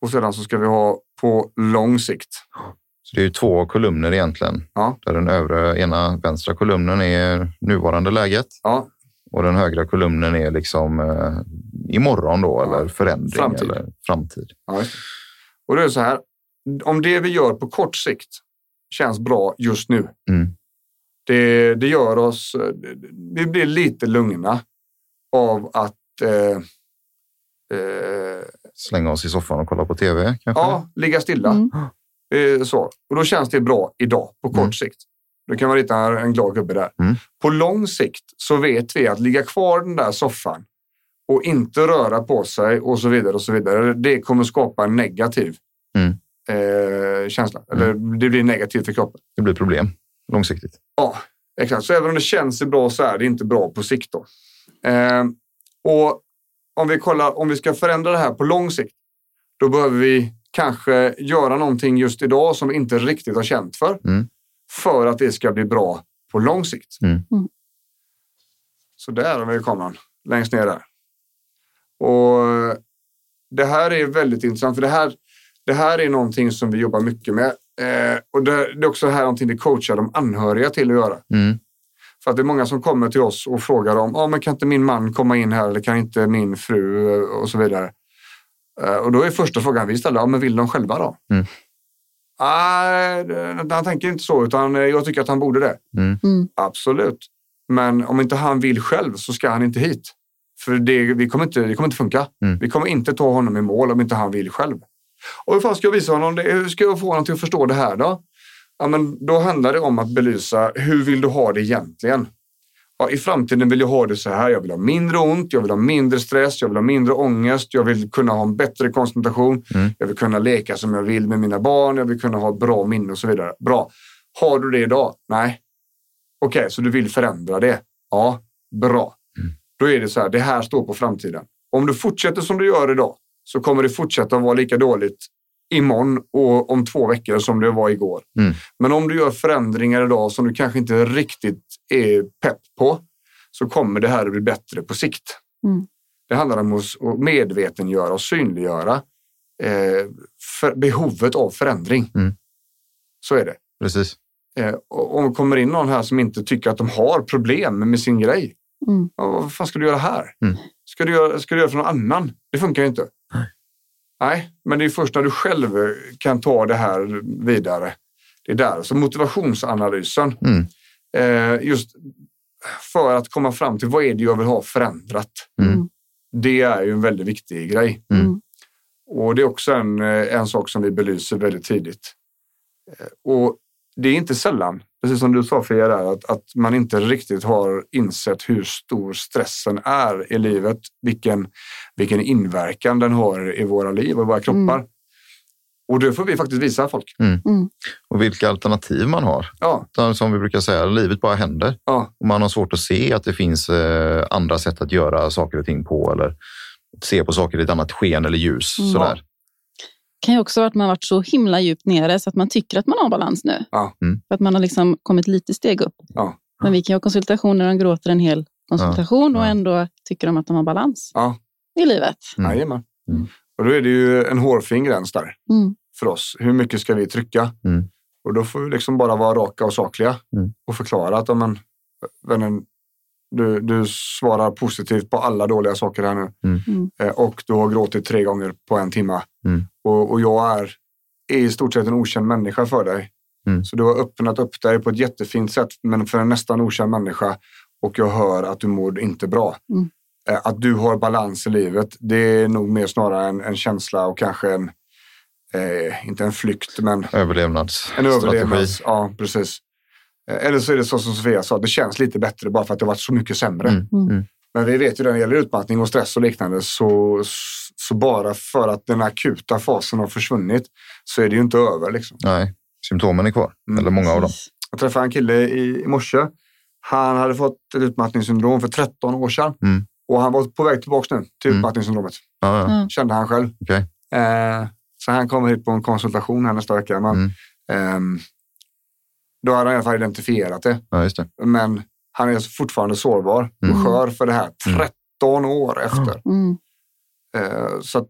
Och sedan så ska vi ha på lång sikt. Så det är ju två kolumner egentligen. Ja. Där den övre, ena vänstra kolumnen är nuvarande läget Ja, och den högra kolumnen är liksom eh, imorgon då, eller förändring Framtid. eller framtid. ja. Och det är så här. Om det vi gör på kort sikt känns bra just nu. Mm. Det, det gör oss, vi blir lite lugna av att eh, eh, Slänga oss i soffan och kolla på tv kanske? ja, ligga stilla. Mm. Eh, så. Och då känns det bra idag på kort Mm. sikt. Då kan man rita en glad gubbe där. Mm. På lång sikt så vet vi att ligga kvar i den där soffan och inte röra på sig och så vidare och så vidare. Det kommer skapa en negativ Mm. eh, känsla. Eller det blir negativt för kroppen. Det blir problem långsiktigt. Ja, exakt. Så även om det känns bra så är det inte bra på sikt. Då. Eh, och om vi kollar, om vi ska förändra det här på lång sikt, då behöver vi kanske göra någonting just idag som vi inte riktigt har känt för. Mm. För att det ska bli bra på lång sikt. Mm. Mm. Så där har vi kameran, längst ner där. Och det här är väldigt intressant, för det här, det här är någonting som vi jobbar mycket med. Eh, och det, det är också här någonting vi coachar de anhöriga till att göra. Mm. För att det är många som kommer till oss och frågar om, ah, men kan inte min man komma in här eller kan inte min fru och så vidare. Eh, och då är första frågan vi ställer, ah, men vill de själva då? Mm. Nej, det- han tänker inte så, utan eh, jag tycker att han borde det. Mm. Mm. Absolut. Men om inte han vill själv så ska han inte hit. För det, vi kommer inte, det kommer inte funka. Mm. Vi kommer inte ta honom i mål om inte han vill själv. Och hur fan ska jag visa honom det? Hur ska jag få honom till att förstå det här då? Ja, men då handlar det om att belysa hur vill du ha det egentligen? Ja, I framtiden vill jag ha det så här. Jag vill ha mindre ont, jag vill ha mindre stress, jag vill ha mindre ångest, jag vill kunna ha en bättre koncentration, Mm. jag vill kunna leka som jag vill med mina barn, jag vill kunna ha bra minne och så vidare. Bra. Har du det idag? Nej. Okej, så du vill förändra det? Ja, bra. Då är det så här, det här står på framtiden. Om du fortsätter som du gör idag så kommer det fortsätta vara lika dåligt imorgon och om två veckor som det var igår. Mm. Men om du gör förändringar idag som du kanske inte riktigt är pepp på så kommer det här att bli bättre på sikt. Mm. Det handlar om att medvetengöra och synliggöra eh, för behovet av förändring. Mm. Så är det. Precis. Eh, om det kommer in någon här som inte tycker att de har problem med sin grej. Mm. Vad fan ska du göra här? Mm. Ska, du göra, ska du göra för någon annan? Det funkar ju inte. Nej. Men det är först när du själv kan ta det här vidare. Det är där. Så motivationsanalysen. Mm. Eh, just för att komma fram till vad är det jag vill ha förändrat. Mm. Det är ju en väldigt viktig grej. Mm. Och det är också en, eh, en sak som vi belyser väldigt tidigt. Eh, Och det är inte sällan, precis som du sa Fia, där, att, att man inte riktigt har insett hur stor stressen är i livet. Vilken, vilken inverkan den har i våra liv och våra kroppar. Och det får vi faktiskt visa folk. Och vilka alternativ man har. Ja, Som vi brukar säga, livet bara händer. ja, Och man har svårt att se att det finns eh, andra sätt att göra saker och ting på eller se på saker i ett annat sken eller ljus. Mm. Sådär. Kan ju också vara att man har varit så himla djupt nere så att man tycker att man har balans nu. Ja. Mm. För att man har liksom kommit lite steg upp. Ja. Men vi kan ju ha konsultationer där de gråter en hel konsultation och Ja. ändå tycker de att de har balans ja. i livet. Mm. Jajamän. Mm. Och då är det ju en hårfin gräns där Mm. för oss. Hur mycket ska vi trycka? Mm. Och då får vi liksom bara vara raka och sakliga Mm. och förklara att, ja, men, vännen, du, du svarar positivt på alla dåliga saker här nu. Mm. Mm. Eh, och du har gråtit tre gånger på en timme. Mm. Och, och jag är i stort sett en okänd människa för dig. Mm. Så du har öppnat upp dig på ett jättefint sätt, men för en nästan okänd människa. Och jag hör att du mår inte bra. Mm. Eh, Att du har balans i livet, det är nog mer snarare en, en känsla och kanske en, eh, inte en flykt, men en Överlevnadsstrategi. överlevnads... Ja, precis. Eh, Eller så är det så som Sofia sa, det känns lite bättre bara för att det har varit så mycket sämre. Mm. Men vi vet ju när det gäller utmattning och stress och liknande så, så bara för att den akuta fasen har försvunnit så är det ju inte över. Liksom. Nej, symptomen är kvar. Mm. Eller många av dem. Jag träffade en kille i, i morse. Han hade fått ett utmattningssyndrom för 13 år sedan. Mm. Och han var på väg tillbaka nu till Mm. utmattningssyndromet. Ja, ja. Mm. Kände han själv. Okej. Eh, så han kommer hit på en konsultation här nästa vecka. Men, Mm. ehm, då har han i alla fall identifierat det. ja, just det. Men han är fortfarande sårbar och Mm. skör för det här Mm. 13 år efter. Mm. Eh, så att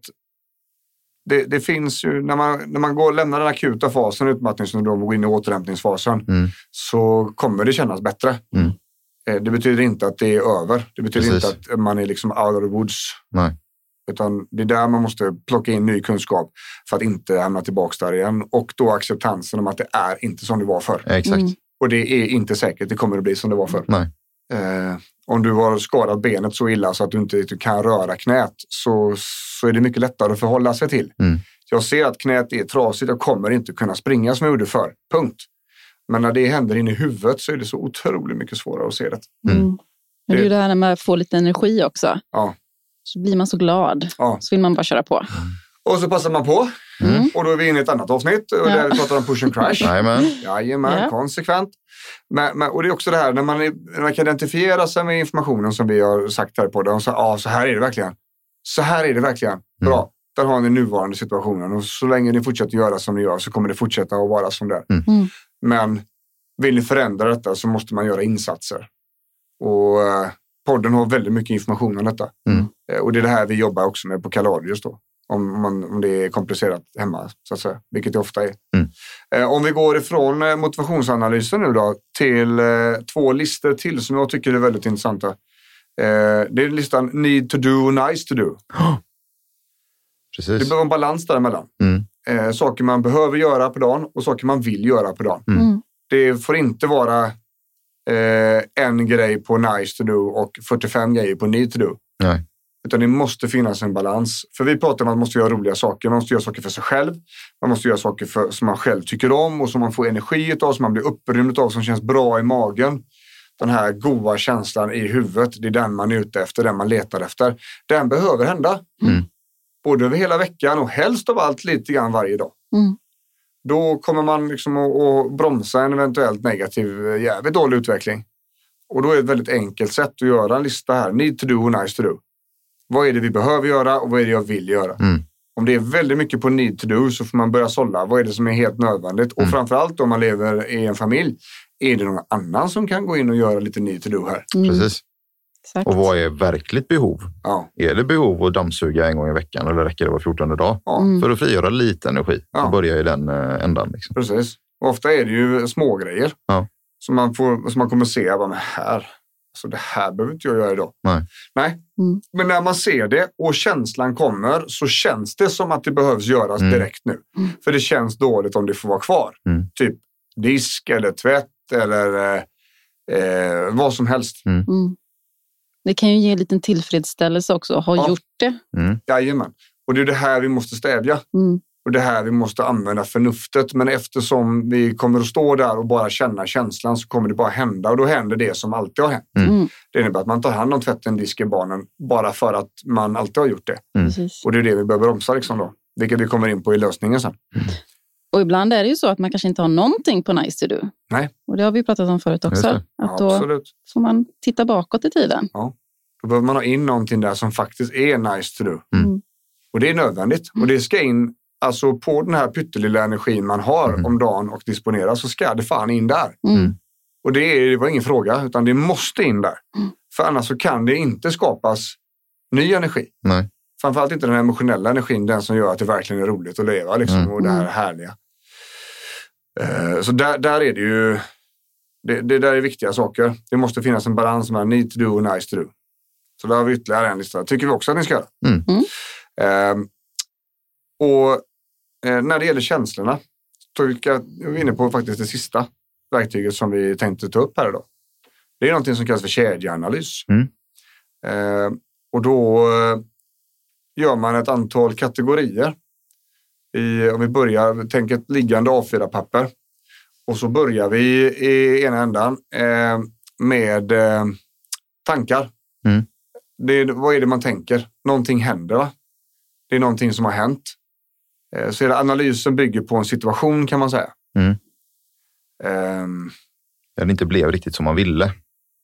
det, det finns ju, när man, när man går, lämnar den akuta fasen, utmattningssyndrom och går in i återhämtningsfasen, Mm. så kommer det kännas bättre. Mm. Eh, det betyder inte att det är över. Det betyder Precis. inte att man är liksom out of the woods. Nej. Utan det är där man måste plocka in ny kunskap för att inte hamna tillbaka där igen. Och då acceptansen om att det är inte som det var förr. Exakt. Mm. Och det är inte säkert det kommer att bli som det var förr. Nej. Eh, om du har skadat benet så illa så att du inte kan röra knät så, så är det mycket lättare att förhålla sig till. Mm. Jag ser att knät är trasigt, jag kommer inte kunna springa som jag gjorde förr. Punkt. Men när det händer in i huvudet så är det så otroligt mycket svårare att se det. Mm. Mm. Men det är ju det här när man får lite energi också. Ja. Så blir man så glad. Ja. Så vill man bara köra på. Och så passar man på. Mm. Och då är vi inne i ett annat avsnitt och Ja. där vi pratar om push and crash. Jajamän. Jajamän, Ja. konsekvent. Men, men, och det är också det här när man, är, när man kan identifiera sig med informationen som vi har sagt här på det. Så, ja, så här är det verkligen. Så här är det verkligen. Bra. Där har ni nuvarande situationen och så länge ni fortsätter göra som ni gör så kommer det fortsätta att vara som det är. Mm. Men vill ni förändra detta så måste man göra insatser. Och eh, podden har väldigt mycket information om detta. Mm. Eh, och det är det här vi jobbar också med på Kaladius då. Om, man, om det är komplicerat hemma, så att säga. Vilket det ofta är. Mm. Eh, om vi går ifrån eh, motivationsanalysen nu då till eh, två listor till som jag tycker är väldigt intressanta. Eh, det är listan need to do och nice to do. Det Precis. behöver en balans däremellan. Mm. Eh, saker man behöver göra på dagen och saker man vill göra på dagen. Mm. Mm. Det får inte vara eh, en grej på nice to do och 45 grejer på need to do. Nej. Utan det måste finnas en balans. För vi pratar om att man måste göra roliga saker. Man måste göra saker för sig själv. Man måste göra saker för, som man själv tycker om och som man får energi av, som man blir upprymd av, som känns bra i magen. Den här goda känslan i huvudet, det är den man är ute efter, den man letar efter. Den behöver hända. Mm. Både över hela veckan och helst av allt lite grann varje dag. Mm. Då kommer man liksom att, att bromsa en eventuellt negativ, jävligt dålig utveckling. Och då är det ett väldigt enkelt sätt att göra en lista här. Need to do och nice to do. Vad är det vi behöver göra och vad är det jag vill göra? Mm. Om det är väldigt mycket på need to do så får man börja sålla. Vad är det som är helt nödvändigt? Och Mm. framförallt om man lever i en familj. Är det någon annan som kan gå in och göra lite need to do här? Mm. Precis. Exakt. Och vad är verkligt behov? Ja, Är det behov att dammsuga en gång i veckan eller räcker det var 14 dag? ja Mm. För att frigöra lite energi Ja. och börja i den eh, ändan. Liksom. precis. Och ofta är det ju små grejer Ja. som, man får, som man kommer se. Bara, här, alltså det här behöver inte jag göra idag. Nej. Nej. Mm. Men när man ser det och känslan kommer så känns det som att det behövs göras Mm. direkt nu. Mm. För det känns dåligt om det får vara kvar. Mm. Typ disk eller tvätt eller eh, eh, vad som helst. Mm. Det kan ju ge en liten tillfredsställelse också att ha Ja. gjort det. Jajamän. Och det är det här vi måste stävja. Mm. Och det här vi måste använda förnuftet. Men eftersom vi kommer att stå där och bara känna känslan så kommer det bara hända. Och då händer det som alltid har hänt. Mm. Mm. Det innebär att man tar hand om tvätten, disken, barnen bara för att man alltid har gjort det. Mm. Och det är det vi behöver bromsa liksom då. Vilket vi kommer in på i lösningen sen. Och ibland är det ju så att man kanske inte har någonting på nice to do. Nej. Och det har vi pratat om förut också. Att då Absolut. får man titta bakåt i tiden. Då behöver man ha in någonting där som faktiskt är nice to do. Mm. Och det är nödvändigt. Och det ska in, alltså på den här pyttelilla energin man har Mm. om dagen och disponerar så ska det fan in där. Mm. Och det, är, det var ingen fråga, utan det måste in där. Mm. För annars så kan det inte skapas ny energi. Nej. Framförallt inte den emotionella energin, den som gör att det verkligen är roligt att leva liksom, Mm. och det här härliga. Eh, så där, där är det ju, det, det där är viktiga saker. Det måste finnas en balans mellan need to do och nice to do. Så där har vi ytterligare en lista. tycker vi också att ni ska göra. Mm. Mm. Eh, och eh, när det gäller känslorna, är vi inne på faktiskt det sista verktyget som vi tänkte ta upp här idag. Det är någonting som kallas för kedjeanalys. Mm. Eh, och då eh, gör man ett antal kategorier. I, om vi börjar, tänk ett liggande A4-papper. Och så börjar vi i ena ändan eh, med eh, tankar. Mm. det vad är det man tänker? Någonting händer va? Det är någonting som har hänt. Eh, så hela analysen bygger på en situation kan man säga. Mm. Ehm, Där det inte blev riktigt som man ville.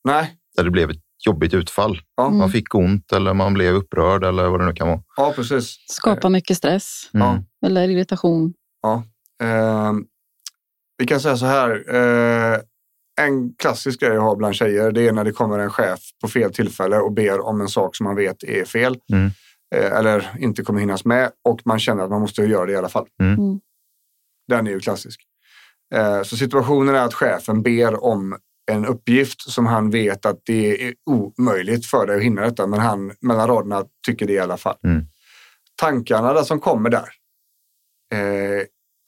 nej, Där det blev ett jobbigt utfall. ja, Man fick ont eller man blev upprörd eller vad det nu kan vara. ja precis. Skapa mycket stress Mm. eller irritation. Ehm, vi kan säga så här. eh, en klassisk grej jag har bland tjejer det är när det kommer en chef på fel tillfälle och ber om en sak som man vet är fel. Mm. Eh, eller inte kommer hinnas med och man känner att man måste göra det i alla fall. Mm. Mm. Den är ju klassisk. Eh, så situationen är att chefen ber om en uppgift som han vet att det är omöjligt för dig att hinna detta, men han mellan raderna tycker det i alla fall. Mm. Tankarna där som kommer där eh,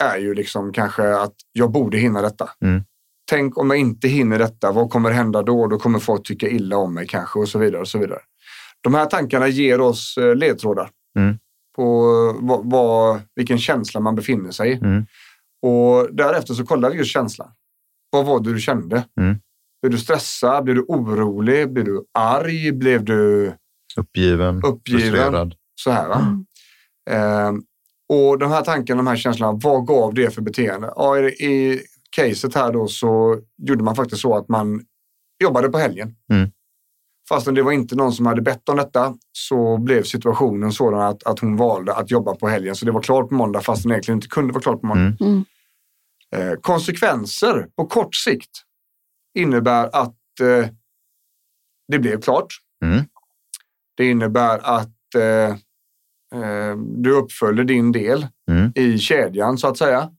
är ju liksom kanske att jag borde hinna detta. Mm. Tänk om jag inte hinner detta, vad kommer hända då? Då kommer folk tycka illa om mig kanske och så vidare. och så vidare. De här tankarna ger oss eh, ledtrådar Mm. på eh, vad, vad, vilken känsla man befinner sig i. Mm. Och därefter så kollar vi just känslan. Vad var det du kände? Mm. Blev du stressad? Blev du orolig? Blev du arg? Blev du Uppgiven, Uppgiven. frustrerad. så här? Va? Ehm, och de här tankarna, de här känslorna, vad gav det för beteende? Ja, i, I caset här då så gjorde man faktiskt så att man jobbade på helgen. Mm. Fastän det var inte någon som hade bett om detta så blev situationen sådan att, att hon valde att jobba på helgen. Så det var klart på måndag fast den egentligen inte kunde vara klart på måndag. Mm. Mm. Eh, konsekvenser på kort sikt innebär att eh, det blev klart. Mm. Det innebär att eh, eh, du uppföljde din del Mm. i kedjan så att säga.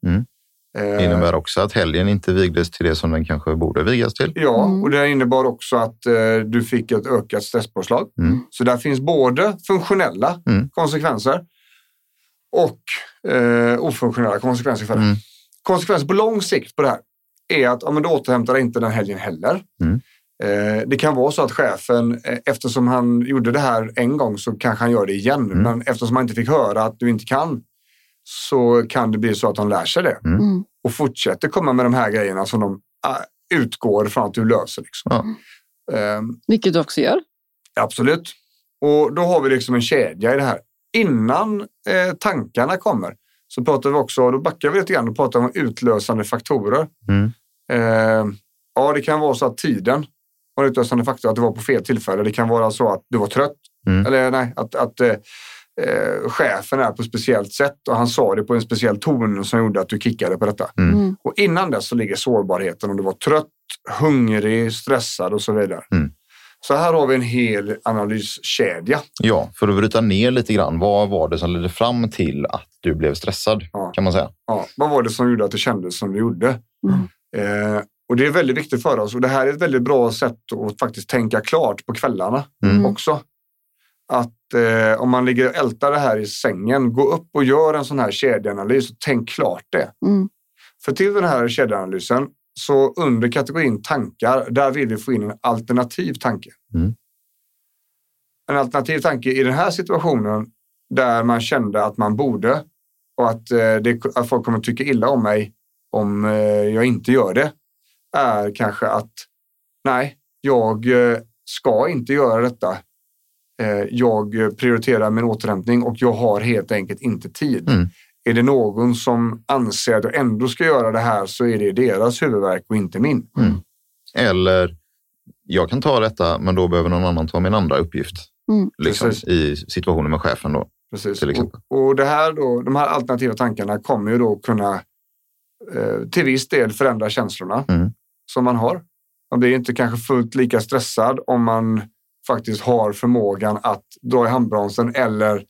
Mm. Eh, Det innebär också att helgen inte vigdes till det som den kanske borde vigas till. Ja, Mm. och det innebar också att eh, du fick ett ökat stresspåslag. Mm. Så där finns både funktionella Mm. konsekvenser och eh, ofunktionella konsekvenser för det. Mm. Konsekvenser på lång sikt på det här är att ja, men du återhämtar dig inte den helgen heller. Mm. Eh, det kan vara så att chefen, eh, eftersom han gjorde det här en gång så kanske han gör det igen. Mm. Men eftersom han inte fick höra att du inte kan så kan det bli så att han lär sig det Mm. Och fortsätter komma med de här grejerna som de ah, utgår från att du löser. Liksom. Ja. Ehm, Vilket du också gör. Absolut. Och då har vi liksom en kedja i det här. Innan eh, tankarna kommer så pratar vi också, då backar vi lite grann och pratar om utlösande faktorer. Mm. Eh, ja, det kan vara så att tiden var en utlösande faktor, att det var på fel tillfälle. Det kan vara så att du var trött. Mm. Eller nej, att, att eh, eh, chefen är på ett speciellt sätt och han sa det på en speciell ton som gjorde att du kickade på detta. Mm. Mm. Och innan dess så ligger sårbarheten om du var trött, hungrig, stressad och så vidare. Mm. Så här har vi en hel analyskedja. Ja, för att bryta ner lite grann. Vad var det som ledde fram till att du blev stressad? Ja. Kan man säga. Ja, vad var det som gjorde att det kändes som det gjorde? Mm. Eh, och det är väldigt viktigt för oss och det här är ett väldigt bra sätt att faktiskt tänka klart på kvällarna Mm. också. Att eh, om man ligger och ältar det här i sängen, gå upp och gör en sån här kedjeanalys och tänk klart det. Mm. För till den här kedjeanalysen så under kategorin tankar, där vill vi få in en alternativ tanke. Mm. En alternativ tanke i den här situationen där man kände att man borde och att, eh, det, att folk kommer tycka illa om mig om eh, jag inte gör det är kanske att nej, jag eh, ska inte göra detta. Eh, Jag prioriterar min återhämtning och jag har helt enkelt inte tid. Mm. Är det någon som anser att jag ändå ska göra det här så är det deras huvudvärk och inte min. Eller jag kan ta detta, men då behöver någon annan ta min andra uppgift. Mm. Liksom. I situationen med chefen. Då. Precis. Till exempel. Och, och det här då, de här alternativa tankarna kommer ju då kunna eh, till viss del förändra känslorna Mm. som man har. Man blir inte kanske fullt lika stressad om man faktiskt har förmågan att dra i handbromsen eller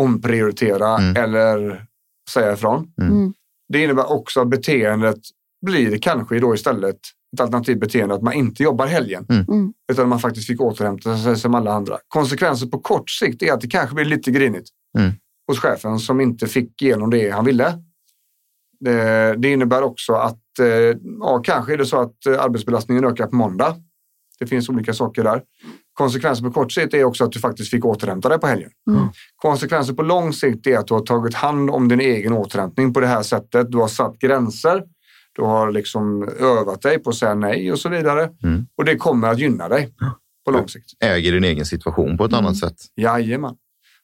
omprioritera Mm. eller säga ifrån. Mm. Mm. Det innebär också att beteendet blir kanske då istället ett alternativt beteende att man inte jobbar helgen. Mm. Utan man faktiskt fick återhämta sig som alla andra. Konsekvenser på kort sikt är att det kanske blir lite grinigt Mm. hos chefen som inte fick igenom det han ville. Det, det innebär också att eh, ja, kanske är det så att eh, arbetsbelastningen ökar på måndag. Det finns olika saker där. Konsekvenser på kort sikt är också att du faktiskt fick återhämta dig på helgen. Mm. Konsekvenser på lång sikt är att du har tagit hand om din egen återhämtning på det här sättet. Du har satt gränser. Du har liksom övat dig på att säga nej och så vidare. Mm. Och det kommer att gynna dig på lång sikt. Äger din egen situation på ett annat sätt. Jajamän.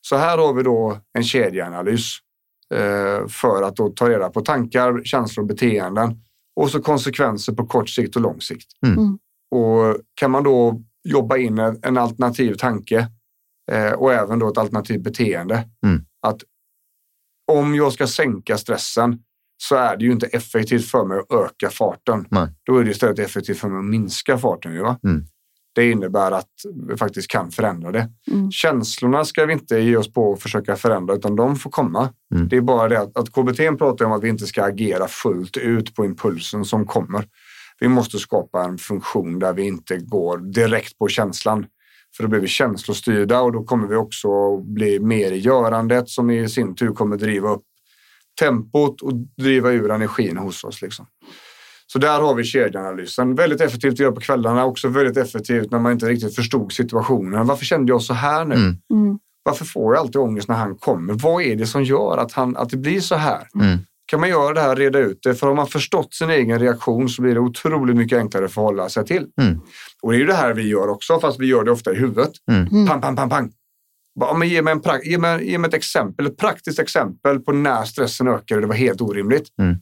Så här har vi då en kedjeanalys eh, för att då ta reda på tankar, känslor och beteenden och så konsekvenser på kort sikt och lång sikt. Mm. Och kan man då jobba in en, alternativ tanke eh, och även då ett alternativt beteende. Mm. Att om jag ska sänka stressen så är det ju inte effektivt för mig att öka farten. Nej. Då är det istället effektivt för mig att minska farten. Ju, va? Mm. Det innebär att vi faktiskt kan förändra det. Mm. Känslorna ska vi inte ge oss på att försöka förändra utan de får komma. Mm. Det är bara det att, att KBT pratar om att vi inte ska agera fullt ut på impulsen som kommer. Vi måste skapa en funktion där vi inte går direkt på känslan. För då blir vi känslostyrda och då kommer vi också bli mer i görandet som i sin tur kommer driva upp tempot och driva ur energin hos oss. Liksom. Så där har vi kedjeanalysen. Väldigt effektivt att göra på kvällarna. Också väldigt effektivt när man inte riktigt förstod situationen. Varför kände jag så här nu? Mm. Mm. Varför får jag alltid ångest när han kommer? Vad är det som gör att, han, att det blir så här? Mm. Kan man göra det här, reda ut det? För om man förstått sin egen reaktion så blir det otroligt mycket enklare att förhålla sig till. Mm. Och det är ju det här vi gör också, fast vi gör det ofta i huvudet. Mm. Pang, pang, pang, pang. Bara, men ge, mig en pra- ge, mig, ge mig ett exempel, ett praktiskt exempel på när stressen ökade och det var helt orimligt. Mm.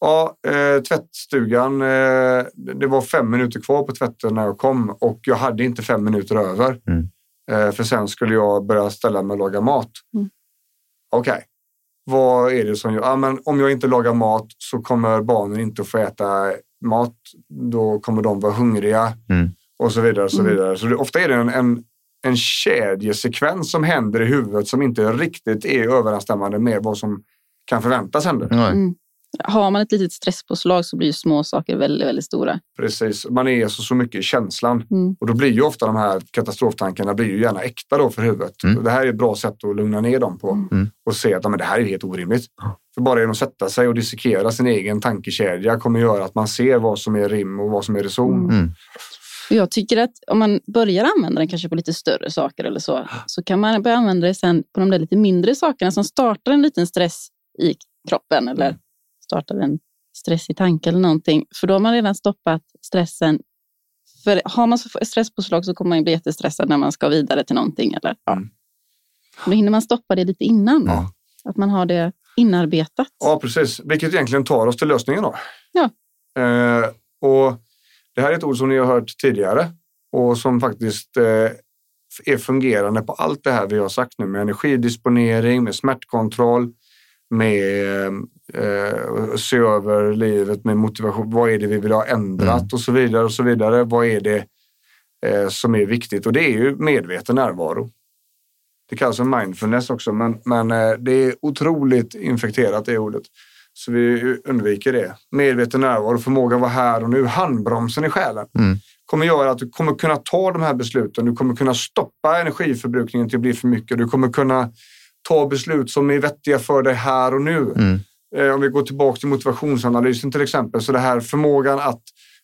Ja, eh, tvättstugan. Eh, det var fem minuter kvar på tvätten när jag kom och jag hade inte fem minuter över. Mm. Eh, för sen skulle jag börja ställa mig och laga mat. Mm. Okej, vad är det som gör? Ja, men om jag inte lagar mat så kommer barnen inte att få äta mat. Då kommer de vara hungriga Mm. och så vidare. Och så Mm. vidare. Så det, ofta är det en, en, en kedjesekvens som händer i huvudet som inte riktigt är överensstämmande med vad som kan förväntas hända. Nej. Mm. Har man ett litet stresspåslag så blir små saker väldigt, väldigt stora. Precis, man är så, så mycket i känslan. Mm. Och då blir ju ofta de här katastroftankarna blir ju gärna äkta då för huvudet. Mm. Det här är ett bra sätt att lugna ner dem på. Mm. Och se att men det här är helt orimligt. För bara genom att sätta sig och dissekera sin egen tankekedja kommer göra att man ser vad som är rim och vad som är reson. Mm. Och jag tycker att om man börjar använda den kanske på lite större saker eller så, så kan man börja använda det sen på de där lite mindre sakerna som startar en liten stress i kroppen eller startar en stress i tanke eller någonting. För då har man redan stoppat stressen. För har man stresspåslag så kommer man ju bli jättestressad när man ska vidare till någonting. Eller? Mm. Då hinner man stoppa det lite innan. Ja. Att man har det inarbetat. Ja, precis. Vilket egentligen tar oss till lösningen då. Ja. Eh, och det här är ett ord som ni har hört tidigare och som faktiskt eh, är fungerande på allt det här vi har sagt nu med energidisponering, med smärtkontroll, med eh, se över livet med motivation. Vad är det vi vill ha ändrat Mm. och så vidare och så vidare. Vad är det eh, som är viktigt? Och det är ju medveten närvaro. Det kallas för mindfulness också, men, men eh, det är otroligt infekterat det ordet. Så vi undviker det. Medveten närvaro, förmåga att vara här och nu, handbromsen i själen. Mm. kommer göra att du kommer kunna ta de här besluten. Du kommer kunna stoppa energiförbrukningen till att bli för mycket. Du kommer kunna ta beslut som är vettiga för dig här och nu. Mm. Eh, om vi går tillbaka till motivationsanalysen till exempel. Så det här förmågan att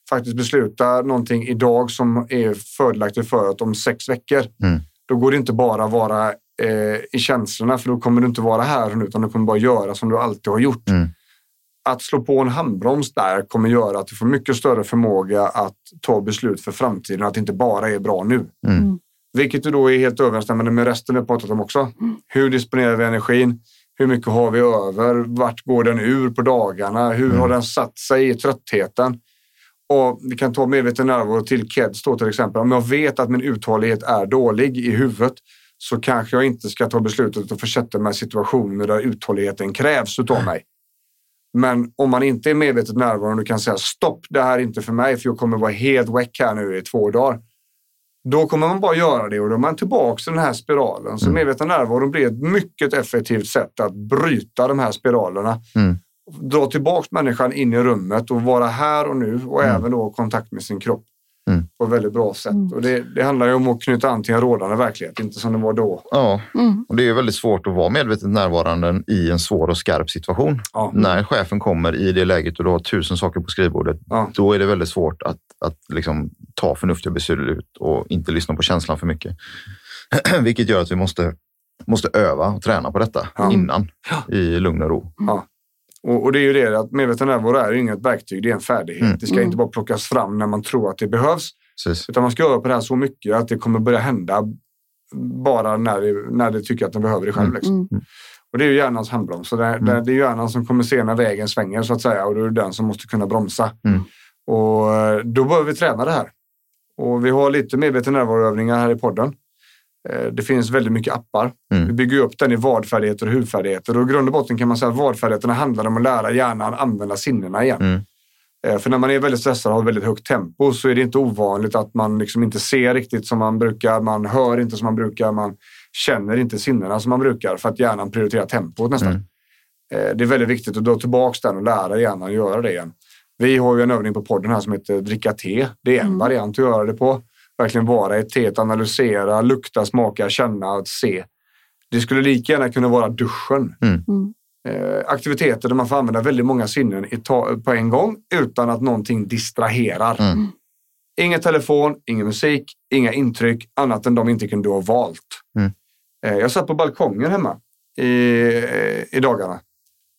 faktiskt besluta någonting idag som är fördelaktigt för att om sex veckor. Mm. Då går det inte bara vara eh, i känslorna för då kommer du inte vara här och nu utan du kommer bara göra som du alltid har gjort. Mm. Att slå på en handbroms där kommer göra att du får mycket större förmåga att ta beslut för framtiden och att det inte bara är bra nu. Mm. Vilket ju då är helt överensstämmande med resten vi har pratat om också. Hur disponerar vi energin? Hur mycket har vi över? Vart går den ur på dagarna? Hur Mm. har den satt sig i tröttheten? Och vi kan ta medveten närvaro till KEDS då till exempel. Om jag vet att min uthållighet är dålig i huvudet så kanske jag inte ska ta beslutet att försätta mig i situationer där uthålligheten krävs utav mig. Men om man inte är medvetet närvarande och kan säga stopp, det här är inte för mig för jag kommer vara helt väck här nu i två dagar. Då kommer man bara göra det och då är man tillbaka till den här spiralen. Så Mm. medveten närvaro blir ett mycket effektivt sätt att bryta de här spiralerna. Mm. Dra tillbaka människan in i rummet och vara här och nu och Mm. även då kontakt med sin kropp Mm. på ett väldigt bra sätt. Och det, det handlar ju om att knyta an till en rådande verklighet, inte som det var då. Ja, Mm. och det är väldigt svårt att vara medvetet närvarande i en svår och skarp situation. Ja. När chefen kommer i det läget och du har tusen saker på skrivbordet, Ja. då är det väldigt svårt att, att liksom ta förnuftiga beslut och inte lyssna på känslan för mycket. *clears throat* Vilket gör att vi måste, måste öva och träna på detta Ja. innan i lugn och ro. Och, och det är ju det att medveten närvaro är inget verktyg, det är en färdighet. Mm. Det ska inte bara plockas fram när man tror att det behövs, Precis. Utan man ska öva på det här så mycket att det kommer börja hända bara när det, när det tycker att den behöver det själv. Mm. Liksom. Och det är ju hjärnans handbroms. Så det, det, det är hjärnan som kommer se när vägen svänger så att säga och då är det den som måste kunna bromsa. Mm. Och eh, då behöver vi träna det här. Och vi har lite medveten närvaroövningar här i podden. Eh, Det finns väldigt mycket appar. Mm. Vi bygger upp den i vadfärdigheter och huvudfärdigheter. Och i grund och botten kan man säga att vadfärdigheterna handlar om att lära hjärnan använda sinnena igen. Mm. Eh, För när man är väldigt stressad och har väldigt högt tempo så är det inte ovanligt att man liksom inte ser riktigt som man brukar. Man hör inte som man brukar. Man känner inte sinnena som man brukar för att hjärnan prioriterar tempot nästan. Mm. Eh, Det är väldigt viktigt att dra tillbaka den och lära hjärnan att göra det igen. Vi har ju en övning på podden här som heter dricka te. Det är en variant att göra det på. Verkligen vara i ett te, analysera, lukta, smaka, känna och se. Det skulle lika gärna kunna vara duschen. Eh, aktiviteter där man får använda väldigt många sinnen på en gång utan att någonting distraherar. Mm. Ingen telefon, ingen musik, inga intryck annat än de intrycken du har valt. Mm. Eh, jag satt på balkongen hemma i, eh, i dagarna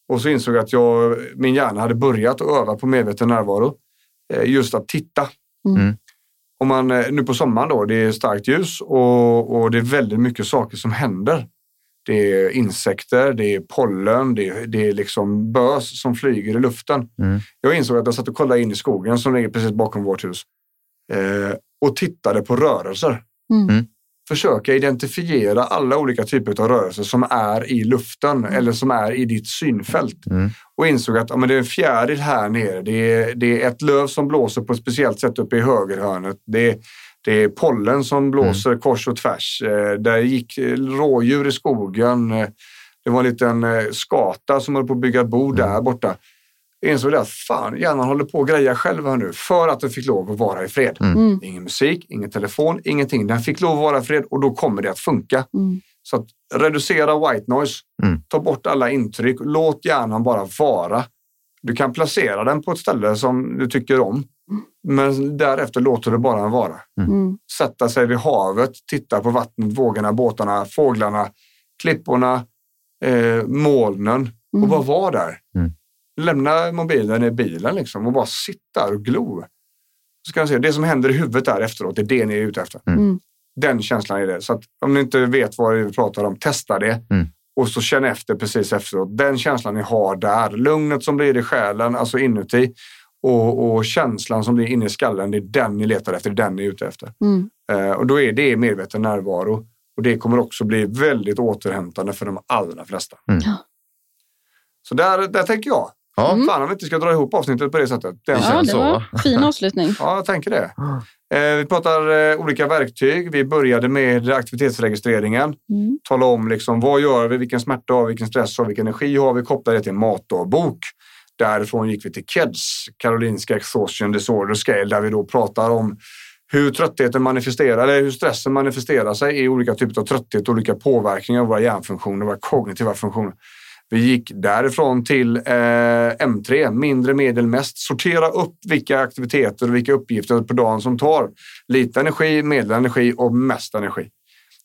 och så insåg jag att jag, min hjärna hade börjat att öva på medveten närvaro. Eh, just att titta. Mm. Om man, eh, nu på sommaren då, det är starkt ljus och, och det är väldigt mycket saker som händer. Det är insekter, det är pollen, det är, det är liksom bös som flyger i luften. Mm. Jag insåg att jag satt och kollade in i skogen som ligger precis bakom vårt hus eh, och tittade på rörelser. Mm. Mm. Försöka identifiera alla olika typer av rörelser som är i luften eller som är i ditt synfält. Mm. Och insåg att ja, men det är en fjäril här nere. Det är, det är ett löv som blåser på ett speciellt sätt uppe i högerhörnet. Det är, det är pollen som blåser kors och tvärs. Eh, där gick eh, rådjur i skogen. Eh, det var en liten skata som höll på att bygga bo där borta. Jag insåg det att fan, hjärnan håller på att greja själv här nu för att den fick lov att vara i fred. Mm. Ingen musik, ingen telefon, ingenting. Den fick lov att vara i fred och då kommer det att funka. Mm. Så att reducera white noise, Mm. ta bort alla intryck, låt hjärnan bara vara. Du kan placera den på ett ställe som du tycker om, men därefter låter du bara den vara. Mm. Sätta sig vid havet, titta på vattnet, vågorna, båtarna, fåglarna, klipporna, eh, molnen och bara vara där. Mm. Lämna mobilen i bilen liksom och bara sitta och glo. Så ska jag se, det som händer i huvudet där efteråt, det är det ni är ute efter. Mm. Den känslan är det. Så att om ni inte vet vad vi pratar om, testa det. Mm. Och så känn efter precis efteråt. Den känslan ni har där, lugnet som blir i själen, alltså inuti. Och, och känslan som blir inne i skallen, det är den ni letar efter, det är den ni är ute efter. Mm. Eh, och då är det medveten närvaro. Och det kommer också bli väldigt återhämtande för de allra flesta. Mm. Så där, där tänker jag. Ja, Fan om vi inte ska dra ihop avsnittet på det sättet. Det Ja, det så, var va? fin *laughs* avslutning. Ja, jag tänker det. Eh, vi pratar eh, olika verktyg. Vi började med aktivitetsregistreringen. Mm. Tala om liksom, vad gör vi, vilken smärta har vi, vilken stress har vi, vilken energi har vi, koppla det till en matdagbok. Därifrån gick vi till KEDS, Karolinska Exhaustion Disorder Scale, där vi då pratar om hur tröttheten manifesterar, eller hur stressen manifesterar sig i olika typer av trötthet, olika påverkningar av våra hjärnfunktioner, våra kognitiva funktioner. Vi gick därifrån till eh, M3, mindre, medel, mest. Sortera upp vilka aktiviteter och vilka uppgifter på dagen som tar lite energi, medelenergi och mest energi.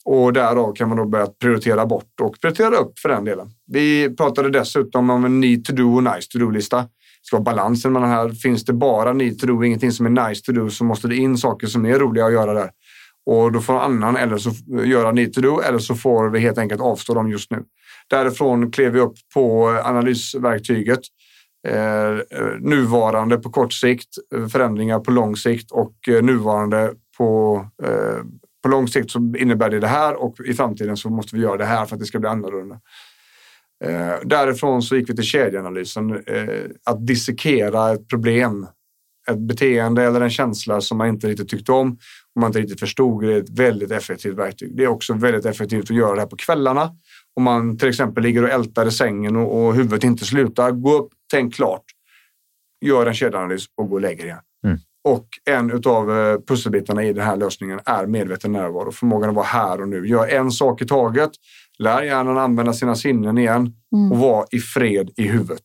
Och därav kan man då börja prioritera bort och prioritera upp för den delen. Vi pratade dessutom om en need to do och nice to do-lista. Det ska vara balansen mellan här. Finns det bara need to do, ingenting som är nice to do, så måste det in saker som är roliga att göra där. Och då får annan eller så göra need to do eller så får vi helt enkelt avstå dem just nu. Därifrån klev vi upp på analysverktyget. Eh, nuvarande på kort sikt, förändringar på lång sikt och eh, nuvarande på, eh, på lång sikt så innebär det det här och i framtiden så måste vi göra det här för att det ska bli annorlunda. Eh, därifrån så gick vi till kedjeanalysen. Eh, att dissekera ett problem, ett beteende eller en känsla som man inte riktigt tyckte om och man inte riktigt förstod. Det är ett väldigt effektivt verktyg. Det är också väldigt effektivt att göra det här på kvällarna. Om man till exempel ligger och ältar i sängen och, och huvudet inte slutar. Gå upp, tänk klart, gör en kedjeanalys och gå och lägg igen. Mm. Och en av pusselbitarna i den här lösningen är medveten närvaro. Förmågan att vara här och nu. Gör en sak i taget. Lär hjärnan använda sina sinnen igen och var i fred i huvudet.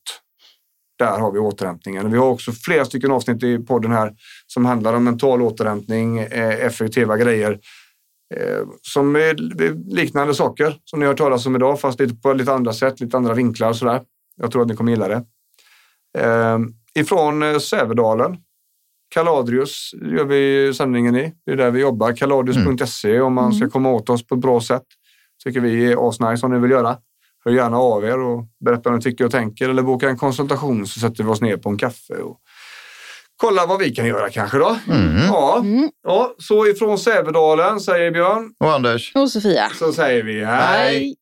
Där har vi återhämtningen. Vi har också flera stycken avsnitt i podden här som handlar om mental återhämtning, eh, effektiva grejer. Eh, som är liknande saker som ni har hört talas om idag, fast lite på lite andra sätt, lite andra vinklar och sådär. Jag tror att ni kommer gilla det. Eh, ifrån eh, Sävedalen, Kaladrius gör vi sändningen i. Det är där vi jobbar. Kaladrius.se om man ska komma åt oss på ett bra sätt. Tycker vi är asnice om ni vill göra. Hör gärna av er och berätta vad ni tycker och tänker eller boka en konsultation så sätter vi oss ner på en kaffe och kolla vad vi kan göra kanske då. Ja. ja, så ifrån Sävedalen säger Björn. Och Anders? Och Sofia. Så säger vi hej. Hej.